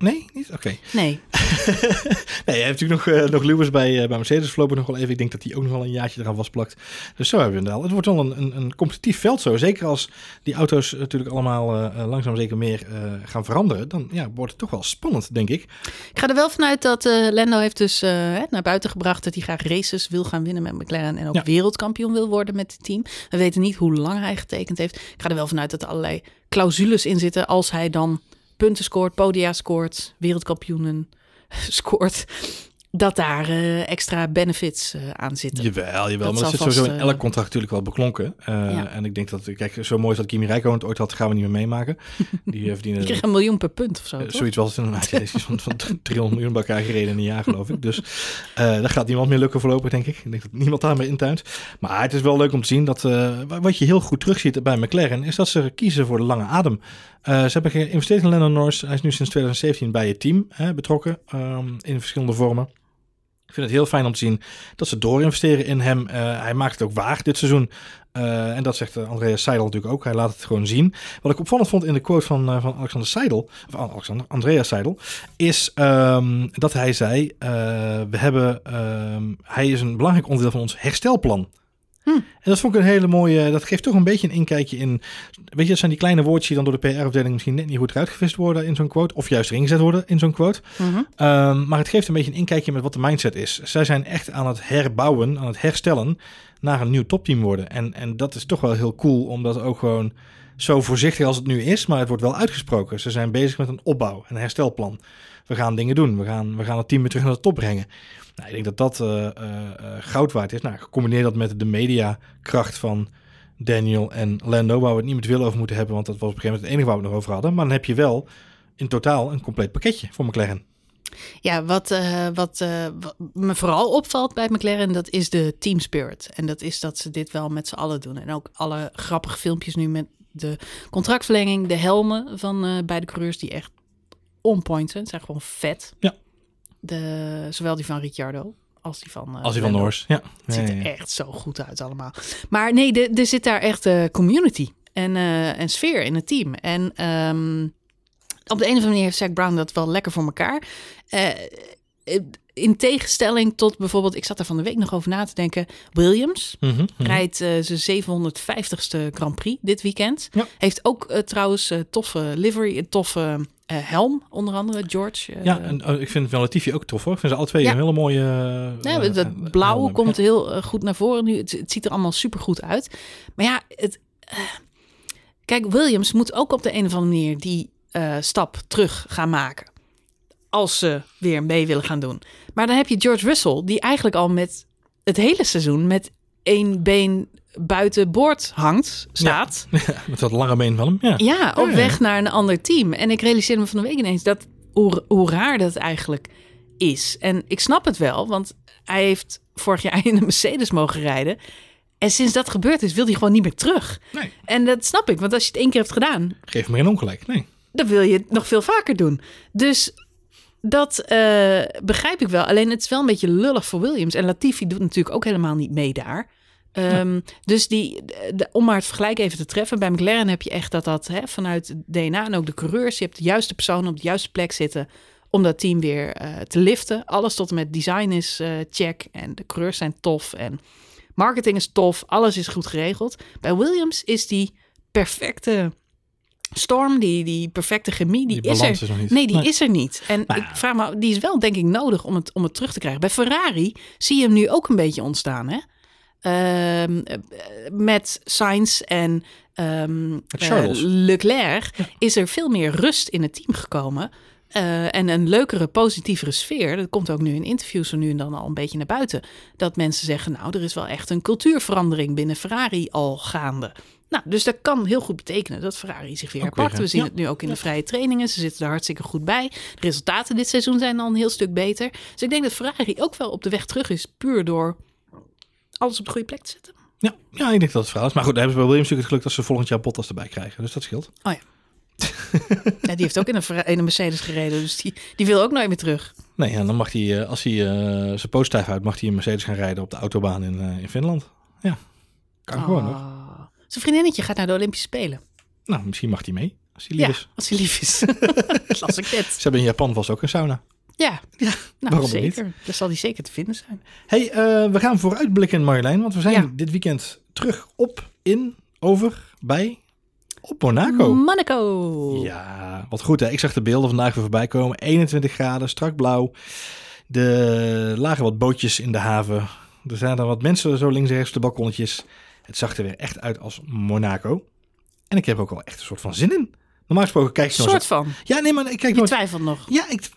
Nee, niet? Oké. Nee, Nee, je hebt natuurlijk nog, eh, nog Lewis bij, eh, bij Mercedes voorlopig nog wel even. Ik denk dat die ook nog wel een jaartje eraan vastplakt. Dus zo hebben we het al. Het wordt wel een, een, een competitief veld zo. Zeker als die auto's natuurlijk allemaal eh, langzaam zeker meer gaan veranderen. Dan ja, wordt het toch wel spannend, denk ik. ik ga er wel vanuit dat Lando heeft dus naar buiten gebracht dat hij graag races wil gaan winnen met McLaren en ook Ja. wereldkampioen wil worden met het team. We weten niet hoe lang hij getekend heeft. Ik ga er wel vanuit dat er allerlei clausules in zitten als hij dan punten scoort, podia scoort, wereldkampioenen scoort. Dat daar eh, extra benefits eh, aan zitten. Jawel, jawel. Dat maar dat zit sowieso in eh, elk contract natuurlijk wel beklonken. Eh, Ja. En ik denk dat, kijk, zo mooi als dat Kimi Räikkönen het ooit had, gaan we niet meer meemaken. Die eh, verdienen... Kreeg een miljoen per punt of zo. Eh, zoiets was het inderdaad. Van, van 300 miljoen bij elkaar gereden in een jaar, geloof ik. Dus eh dat gaat niemand meer lukken voorlopig, denk ik. Ik denk dat niemand daarmee intuint. Maar het is wel leuk om te zien dat... eh, wa- wat je heel goed terugziet bij McLaren... is dat ze kiezen voor de lange adem. Eh, ze hebben geïnvesteerd in Lennon Norris. Hij is nu sinds 2017 bij het team hè, betrokken. ehm, in verschillende vormen. Ik vind het heel fijn om te zien dat ze doorinvesteren in hem. Eh, hij maakt het ook waar dit seizoen. Eh, en dat zegt Andreas Seidel natuurlijk ook. Hij laat het gewoon zien. Wat ik opvallend vond in de quote van, van Alexander Seidel, of Alexander, Andreas Seidel, is ehm, dat hij zei: We hebben, ehm, hij is een belangrijk onderdeel van ons herstelplan. Hm. En dat vond ik een hele mooie. Dat geeft toch een beetje een inkijkje in. Weet je, dat zijn die kleine woordjes die dan door de PR-afdeling misschien net niet goed eruit gevist worden in zo'n quote. Of juist erin gezet worden in zo'n quote. Mhm. Ehm, maar het geeft een beetje een inkijkje met wat de mindset is. Zij zijn echt aan het herbouwen, aan het herstellen naar een nieuw topteam worden. En, en dat is toch wel heel cool, omdat ook gewoon zo voorzichtig als het nu is, maar het wordt wel uitgesproken. Ze zijn bezig met een opbouw, een herstelplan. We gaan dingen doen. We gaan, we gaan het team weer terug naar de top brengen. Nou, ik denk dat dat eh, goud waard is. Nou, gecombineerd dat met de mediakracht van Daniel en Lando, waar we het niet met wil over moeten hebben, want dat was op een gegeven moment het enige waar we het nog over hadden. Maar dan heb je wel in totaal een compleet pakketje voor McLaren. Ja, wat, wat, wat me vooral opvalt bij McLaren, dat is de team spirit. En dat is dat ze dit wel met z'n allen doen. En ook alle grappige filmpjes nu met de contractverlenging, de helmen van eh beide coureurs die echt on point zijn. zijn gewoon vet. Ja. De, zowel die van Ricciardo als die van... eh, Als die van. Norris. Ja. Het ziet er echt zo goed uit allemaal. Maar nee, er zit daar echt eh, community en, eh, en sfeer in het team. En ehm, op de een of andere manier heeft Zack Brown dat wel lekker voor elkaar. In tegenstelling tot bijvoorbeeld, ik zat er van de week nog over na te denken, Williams. Mhm, mhm. Rijdt zijn 750ste Grand Prix dit weekend. Ja. Heeft ook trouwens toffe livery, een toffe helm, onder andere George. eh, Ja, en oh, ik vind wel Latifi ook tof hoor. Ik vind ze alle twee Ja. een hele mooie... Ja, eh, dat eh, blauwe komt Ja. heel eh, goed naar voren nu. Het, het ziet er allemaal super goed uit. Maar ja, het, eh, kijk, Williams moet ook op de een of andere manier die eh, stap terug gaan maken. Als ze weer mee willen gaan doen. Maar dan heb je George Russell, die eigenlijk al met het hele seizoen met één been buiten boord hangt, staat. Met dat lange been van hem. Ja. Ja, op ja. weg naar een ander team. En ik realiseerde me van de week ineens dat hoe, hoe raar dat eigenlijk is. En ik snap het wel, want hij heeft vorig jaar in een Mercedes mogen rijden. En sinds dat gebeurd is, wil hij gewoon niet meer terug. Nee, En dat snap ik, want als je het één keer hebt gedaan, geef me geen ongelijk. Nee. dan wil je het nog veel vaker doen. Dus dat eh, begrijp ik wel. Alleen het is wel een beetje lullig voor Williams. En Latifi doet natuurlijk ook helemaal niet mee daar. Ehm, Dus die, de- om maar het vergelijk even te treffen. Bij McLaren heb je echt dat dat hè, vanuit het DNA en ook de coureurs. Je hebt de juiste personen op de juiste plek zitten om dat team weer eh, te liften. Alles tot en met design is eh, check. En de coureurs zijn tof. En marketing is tof. Alles is goed geregeld. Bij Williams is die perfecte storm, die, die perfecte chemie, die, Die is er. is niet. Nee, die Nee. is er niet. En Nou ik vraag me, die is wel denk ik nodig om het, om het terug te krijgen. Bij Ferrari zie je hem nu ook een beetje ontstaan, hè? Ehm, eh, met Sainz en ehm, eh. Leclerc is er veel meer rust in het team gekomen. Eh, en een leukere, positievere sfeer. Dat komt ook nu in interviews zo nu en dan al een beetje naar buiten. Dat mensen zeggen, nou, er is wel echt een cultuurverandering binnen Ferrari al gaande. Nou, dus dat kan heel goed betekenen dat Ferrari zich weer herpakt. We zien ja. het nu ook in de vrije trainingen. Ze zitten er hartstikke goed bij. De resultaten dit seizoen zijn al een heel stuk beter. Dus ik denk dat Ferrari ook wel op de weg terug is, puur door alles op de goede plek te zetten. Ja, ja, ik denk dat het verhaal is. Maar goed, daar hebben ze bij Williams natuurlijk het geluk dat ze volgend jaar Bottas erbij krijgen. Dus dat scheelt. Oh ja. ja die heeft ook in een, in een Mercedes gereden, dus die, die wil ook nooit meer terug. Nee, en dan mag hij, eh, als hij eh, zijn poot stijf uit, mag hij een Mercedes gaan rijden op de autobaan in, eh, in Finland. Ja, kan gewoon nog. Ah. Zijn vriendinnetje gaat naar de Olympische Spelen. Nou, misschien mag hij mee, als hij lief Ja, is. als hij lief is. Dat las ik net. Ze hebben in Japan vast ook een sauna. Ja, ja nou Waarom zeker. Daar zal die zeker te vinden zijn. hey, eh, we gaan vooruitblikken, Marjolein. Want we zijn Ja. dit weekend terug op, in, over, bij, op Monaco. Monaco. Ja, wat goed hè. Ik zag de beelden vandaag weer voorbij komen. 21 graden, strak blauw. De lagen wat bootjes in de haven. Er er wat mensen zo links en rechts op de balkonnetjes. Het zag er weer echt uit als Monaco. En ik heb ook wel echt een soort van zin in. Normaal gesproken kijk Een je nooit... soort van. Ja, nee, maar ik kijk Je nooit... twijfelt nog. Ja, ik,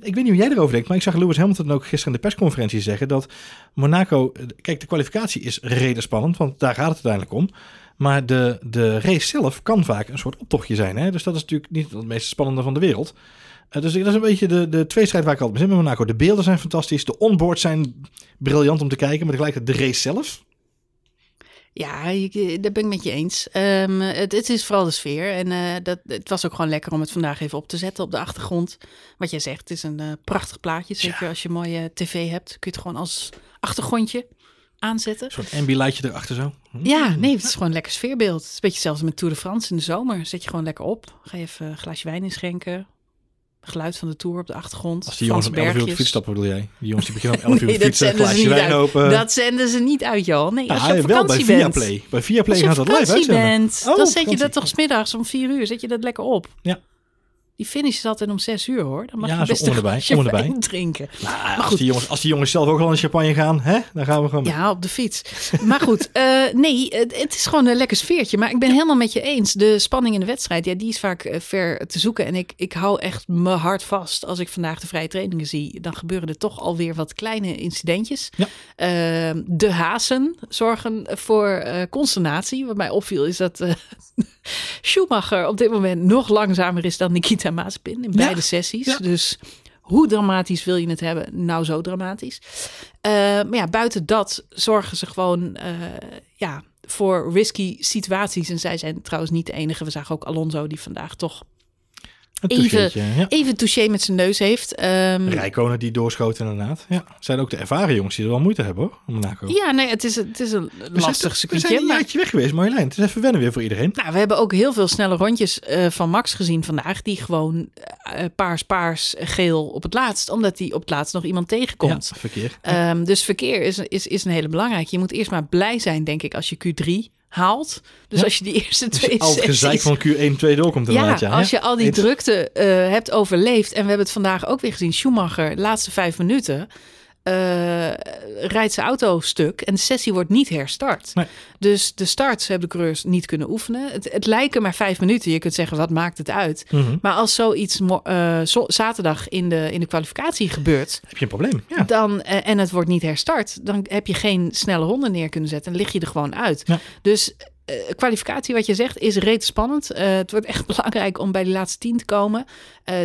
ik weet niet hoe jij erover denkt, maar ik zag Lewis Hamilton ook gisteren in de persconferentie zeggen dat Monaco, kijk, de kwalificatie is reden spannend, want daar gaat het uiteindelijk om. Maar de, de race zelf kan vaak een soort optochtje zijn. Hè? Dus dat is natuurlijk niet het meest spannende van de wereld. Eh, dus dat is een beetje de, de tweestrijd waar ik altijd mee zit met Monaco. De beelden zijn fantastisch, de onboards zijn briljant om te kijken, maar tegelijkertijd de race zelf. Ja, je- dat ben ik met je eens. Ehm, het, het is vooral de sfeer. En eh, dat, het was ook gewoon lekker om het vandaag even op te zetten op de achtergrond. Wat jij zegt, het is een eh, prachtig plaatje. Zeker als je een mooie tv hebt, kun je het gewoon als achtergrondje aanzetten. Een soort ambilichtje erachter zo. Hm. Ja, nee, het is gewoon een lekker sfeerbeeld. Het is een beetje zelfs met Tour de France in de zomer. Zet je gewoon lekker op. Ga je even een glaasje wijn inschenken. Geluid van de Tour op de achtergrond. Als die jongens om 11 uur op de fiets stappen, bedoel jij? Die jongens die beginnen om 11 uur op de fiets, ze glaasje niet wijn uit. open. Dat zenden ze niet uit, joh. Nee, als Ja, je op wel bij vakantie bent. Viaplay. Bij Viaplay Als je gaat dat live vakantie uitzenden. bent, Oh, dan zet je dat toch smiddags om vier uur, zet je dat lekker op. Ja. Die finish is altijd om zes uur, hoor. Dan mag Ja, je best om een erbij, om drinken. Nou, als, die jongens, als die jongens zelf ook al in champagne gaan, hè, dan gaan we gewoon. Ja, op de fiets. Maar goed, eh, nee, het, is gewoon een lekker sfeertje. Maar ik ben helemaal met je eens. De spanning in de wedstrijd, ja, die is vaak eh, ver te zoeken. En ik, ik hou echt mijn hart vast. Als ik vandaag de vrije trainingen zie, dan gebeuren er toch alweer wat kleine incidentjes. Ja. Eh, de hazen zorgen voor eh, consternatie. Wat mij opviel is dat Schumacher op dit moment nog langzamer is dan Nikita Mazepin in Ja. beide sessies. Ja. Dus hoe dramatisch wil je het hebben? Nou, zo dramatisch. Eh, maar ja, buiten dat zorgen ze gewoon eh, ja, voor risky situaties. En zij zijn trouwens niet de enige. We zagen ook Alonso die vandaag toch even, ja. even touché met zijn neus heeft. Ehm, Rijkonen die doorschoot inderdaad. Ja, zijn ook de ervaren jongens die er wel moeite hebben hoor, om Monaco. ja, nee, het is, het is een lastig toch- We circuitje. zijn een maar- jaartje weg geweest, Marjolein. Het is even wennen weer voor iedereen. Nou, we hebben ook heel veel snelle rondjes eh, van Max gezien vandaag. Die gewoon eh, paars, paars, geel op het laatst. Omdat hij op het laatst nog iemand tegenkomt. Ja, verkeer. Ehm, dus verkeer is, is, is een hele belangrijke. Je moet eerst maar blij zijn, denk ik, als je Q3 haalt. Dus Ja. als je die eerste Dus twee al het gezeik sessies... van Q1 2 doorkomt Ja, inderdaad. Ja, als je al die drukte eh, hebt overleefd. En we hebben het vandaag ook weer gezien. Schumacher, de laatste vijf minuten... eh, rijdt zijn auto stuk en de sessie wordt niet herstart. Nee. Dus de starts hebben de coureurs niet kunnen oefenen. Het, het lijken maar vijf minuten. Je kunt zeggen, wat maakt het uit? Mhm. Maar als zoiets eh, zo- zaterdag in de, in de kwalificatie gebeurt... Heb je een probleem? Ja. Dan, eh, en het wordt niet herstart, dan heb je geen snelle ronde neer kunnen zetten en lig je er gewoon uit. Ja. Dus eh, kwalificatie, wat je zegt, is reet spannend. Het wordt echt belangrijk om bij die laatste tien te komen.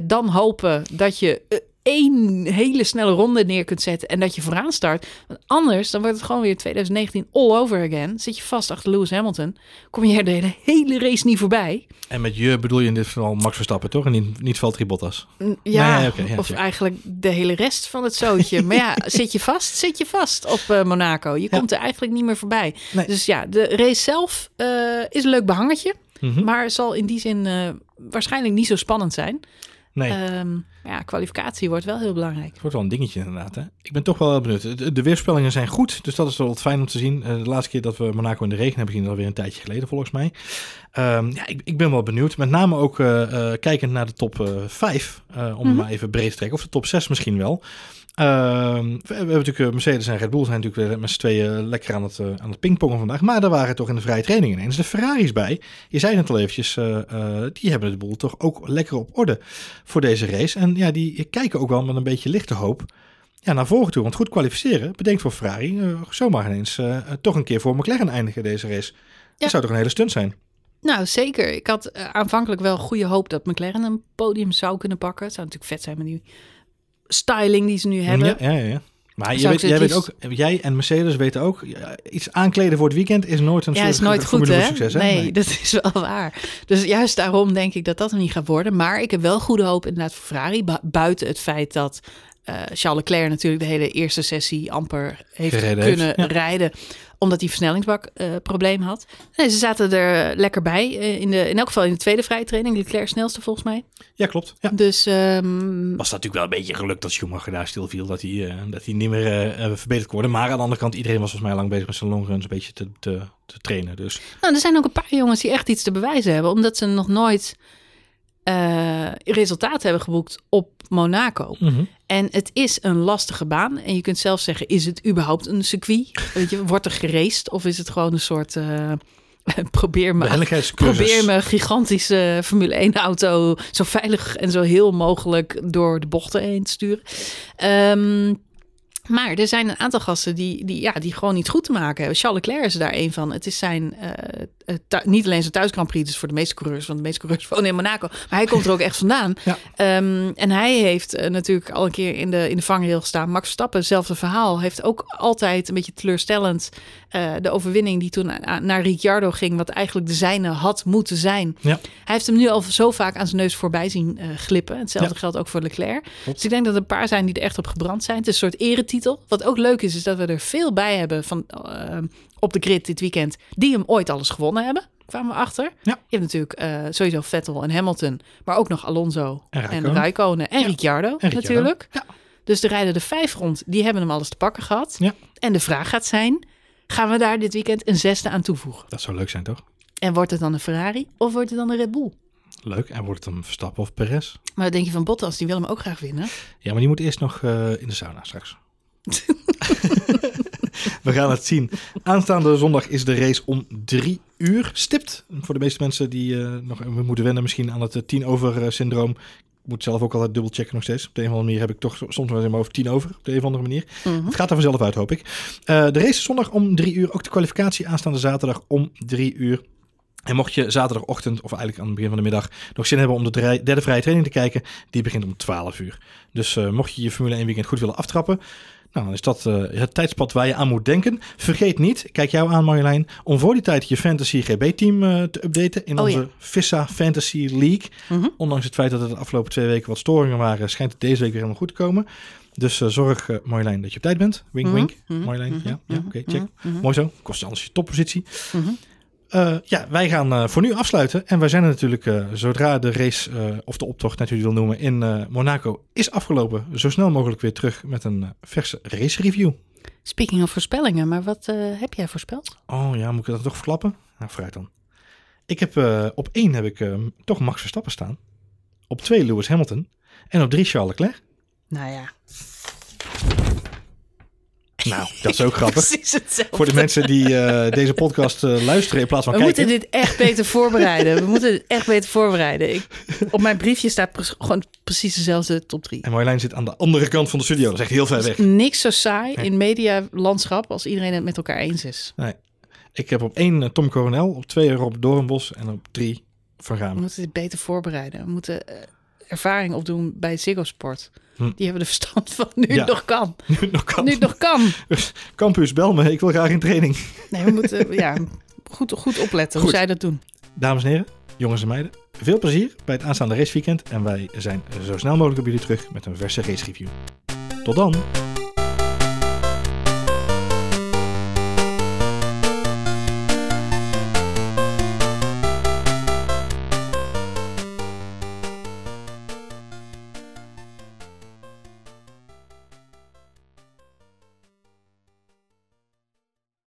Dan hopen dat je één hele snelle ronde neer kunt zetten en dat je vooraan start. Want anders, dan wordt het gewoon weer 2019 all over again. Zit je vast achter Lewis Hamilton, kom je er de hele, race niet voorbij. En met je bedoel je in dit geval Max Verstappen, toch? En niet, niet Valtteri Bottas. Ja, Nee, oké, ja, of check. eigenlijk de hele rest van het zootje. maar ja, zit je vast? Zit je vast op eh, Monaco? Je Ja. komt er eigenlijk niet meer voorbij. Nee. Dus ja, de race zelf eh, is een leuk behangetje. Mhm. Maar zal in die zin eh, waarschijnlijk niet zo spannend zijn. Nee. Ehm, ja, kwalificatie wordt wel heel belangrijk. Het wordt wel een dingetje inderdaad. Hè? Ik ben toch wel heel benieuwd. De, de weerspellingen zijn goed, dus dat is wel wat fijn om te zien. Eh, de laatste keer dat we Monaco in de regen hebben gezien, is alweer een tijdje geleden volgens mij. Ehm, ja, ik, ik ben wel benieuwd. Met name ook eh, eh, kijkend naar de top eh 5, om Mhm. maar even breed te trekken. Of de top 6 misschien wel. Ehm, we, hebben natuurlijk eh, Mercedes en Red Bull zijn natuurlijk weer met z'n tweeën lekker aan het, eh, aan het pingpongen vandaag. Maar daar waren toch in de vrije training ineens de Ferraris bij. Je zei het al eventjes, eh, die hebben de boel toch ook lekker op orde voor deze race. En ja, die kijken ook wel met een beetje lichte hoop ja, naar voren toe. Want goed kwalificeren bedenkt voor Ferrari zomaar ineens toch een keer voor McLaren eindigen deze race. Dat zou toch een hele stunt zijn? Nou, zeker. Ik had aanvankelijk wel goede hoop dat McLaren een podium zou kunnen pakken. Het zou natuurlijk vet zijn met die styling die ze nu hebben. Ja, ja, ja. Maar weet, jij, het weet ook, jij en Mercedes weten ook, iets aankleden voor het weekend is nooit een Ja, soort is nooit goed, hè? succes. Hè? Nee, dat is wel waar. Dus juist daarom denk ik dat dat er niet gaat worden. Maar ik heb wel goede hoop inderdaad voor Ferrari. bu- Buiten het feit dat eh, Charles Leclerc natuurlijk de hele eerste sessie amper heeft Gereden heeft, kunnen ja. rijden. Omdat hij versnellingsbak eh, probleem had. Nee, ze zaten er lekker bij. eh, in, de, in elk geval in de tweede vrije training. Leclerc snelste volgens mij. Ja, klopt. Ja. Dus ehm, Was dat natuurlijk wel een beetje geluk dat Schumacher daar stil viel, dat hij, eh, dat hij niet meer verbeterd kon worden. Maar aan de andere kant, iedereen was volgens mij lang bezig met zijn longruns een beetje te, te, te trainen. Dus Nou, er zijn ook een paar jongens die echt iets te bewijzen hebben, omdat ze nog nooit eh resultaat hebben geboekt op Monaco. Mhm. En het is een lastige baan. En je kunt zelf zeggen, is het überhaupt een circuit? Weet je, wordt er geraced? Of is het gewoon een soort... eh, probeer me. Probeer mijn gigantische Formule 1 auto zo veilig en zo heel mogelijk door de bochten heen te sturen. Ehm, maar er zijn een aantal gasten die, die, ja, die gewoon niet goed te maken hebben. Charles Leclerc is daar een van. Het is zijn, eh, niet alleen zijn thuis Grand Prix, dus voor de meeste coureurs, want de meeste coureurs wonen in Monaco. Maar hij komt er ook echt vandaan. Ja. Ehm, en hij heeft eh, natuurlijk al een keer in de, in de vangrail gestaan. Max Verstappen, hetzelfde verhaal, heeft ook altijd een beetje teleurstellend eh, de overwinning die toen naar Ricciardo ging, wat eigenlijk de zijne had moeten zijn. Ja. Hij heeft hem nu al zo vaak aan zijn neus voorbij zien eh, glippen. Hetzelfde Ja. geldt ook voor Leclerc. Dus ik denk dat er een paar zijn die er echt op gebrand zijn. Het is een soort eretitel. Wat ook leuk is, is dat we er veel bij hebben van, eh, op de grid dit weekend. Die hem ooit alles gewonnen hebben. Kwamen we achter. Ja. Je hebt natuurlijk eh, sowieso Vettel en Hamilton. Maar ook nog Alonso En. Raikkonen en Ja. Ricciardo En Ricciardo. natuurlijk. Ja. Dus de rijden de vijf rond. Die hebben hem alles te pakken gehad. Ja. En de vraag gaat zijn, gaan we daar dit weekend een zesde aan toevoegen? Dat zou leuk zijn, toch? En wordt het dan een Ferrari of wordt het dan een Red Bull? Leuk. En wordt het een Verstappen of Perez? Maar wat denk je van Bottas? Die wil hem ook graag winnen. Ja, maar die moet eerst nog eh, in de sauna straks. We gaan het zien. Aanstaande zondag is de race om drie uur stipt. Voor de meeste mensen die eh, nog we moeten wennen misschien aan het eh, tien over eh, syndroom. Ik moet zelf ook altijd dubbel checken nog steeds. Op de een of andere manier heb ik toch soms wel eens in mijn hoofd tien over. Op de een of andere manier. Mhm. Het gaat er vanzelf uit, hoop ik. De race is zondag om drie uur. Ook de kwalificatie aanstaande zaterdag om drie uur. En mocht je zaterdagochtend of eigenlijk aan het begin van de middag nog zin hebben om de derde vrije training te kijken, die begint om 12 uur. Dus mocht je je Formule 1 weekend goed willen aftrappen, nou, dan is dat eh, het tijdspad waar je aan moet denken. Vergeet niet, kijk jou aan Marjolein, om voor die tijd je Fantasy GB-team eh, te updaten in Oh, onze ja. Vissa Fantasy League. Mhm. Ondanks het feit dat er de afgelopen twee weken wat storingen waren, schijnt het deze week weer helemaal goed te komen. Dus eh, zorg, Marjolein, dat je op tijd bent. Wink, Mhm, wink. mhm, Marjolein, mhm, ja, ja oké, check. Mooi zo. Kost anders je toppositie. Eh, ja, wij gaan eh, voor nu afsluiten. En wij zijn er natuurlijk, eh, zodra de race eh, of de optocht net u wil noemen in eh, Monaco is afgelopen, zo snel mogelijk weer terug met een verse race review. Speaking of voorspellingen, maar wat eh, heb jij voorspeld? Oh ja, moet ik dat toch verklappen? Nou, vooruit dan. Ik heb eh, op één heb ik eh, toch Max Verstappen staan. Op twee Lewis Hamilton. En op drie Charles Leclerc. Nou ja, Nou, dat is ook grappig. precies hetzelfde. Voor de mensen die eh, deze podcast eh, luisteren in plaats van We kijken. moeten dit echt beter voorbereiden. We moeten dit echt beter voorbereiden. Ik, op mijn briefje staat pre- gewoon precies dezelfde top 3. En Marjolein zit aan de andere kant van de studio. Dat is echt heel ver weg. Niks zo saai Nee. in medialandschap als iedereen het met elkaar eens is. Ik heb op één eh, Tom Coronel, op twee Rob Doornbos en op drie Van We Gamen. moeten dit beter voorbereiden. We moeten ervaring opdoen bij Ziggo Sport. Hm. Die hebben er verstand van nu Ja. het nog kan. Nu het nog kan. Nu het nog kan. Campus, bel me. Ik wil graag in training. Nee, we moeten ja, goed, goed opletten hoe zij dat doen. Dames en heren, jongens en meiden. Veel plezier bij het aanstaande raceweekend. En wij zijn zo snel mogelijk op jullie terug met een verse race review. Tot dan!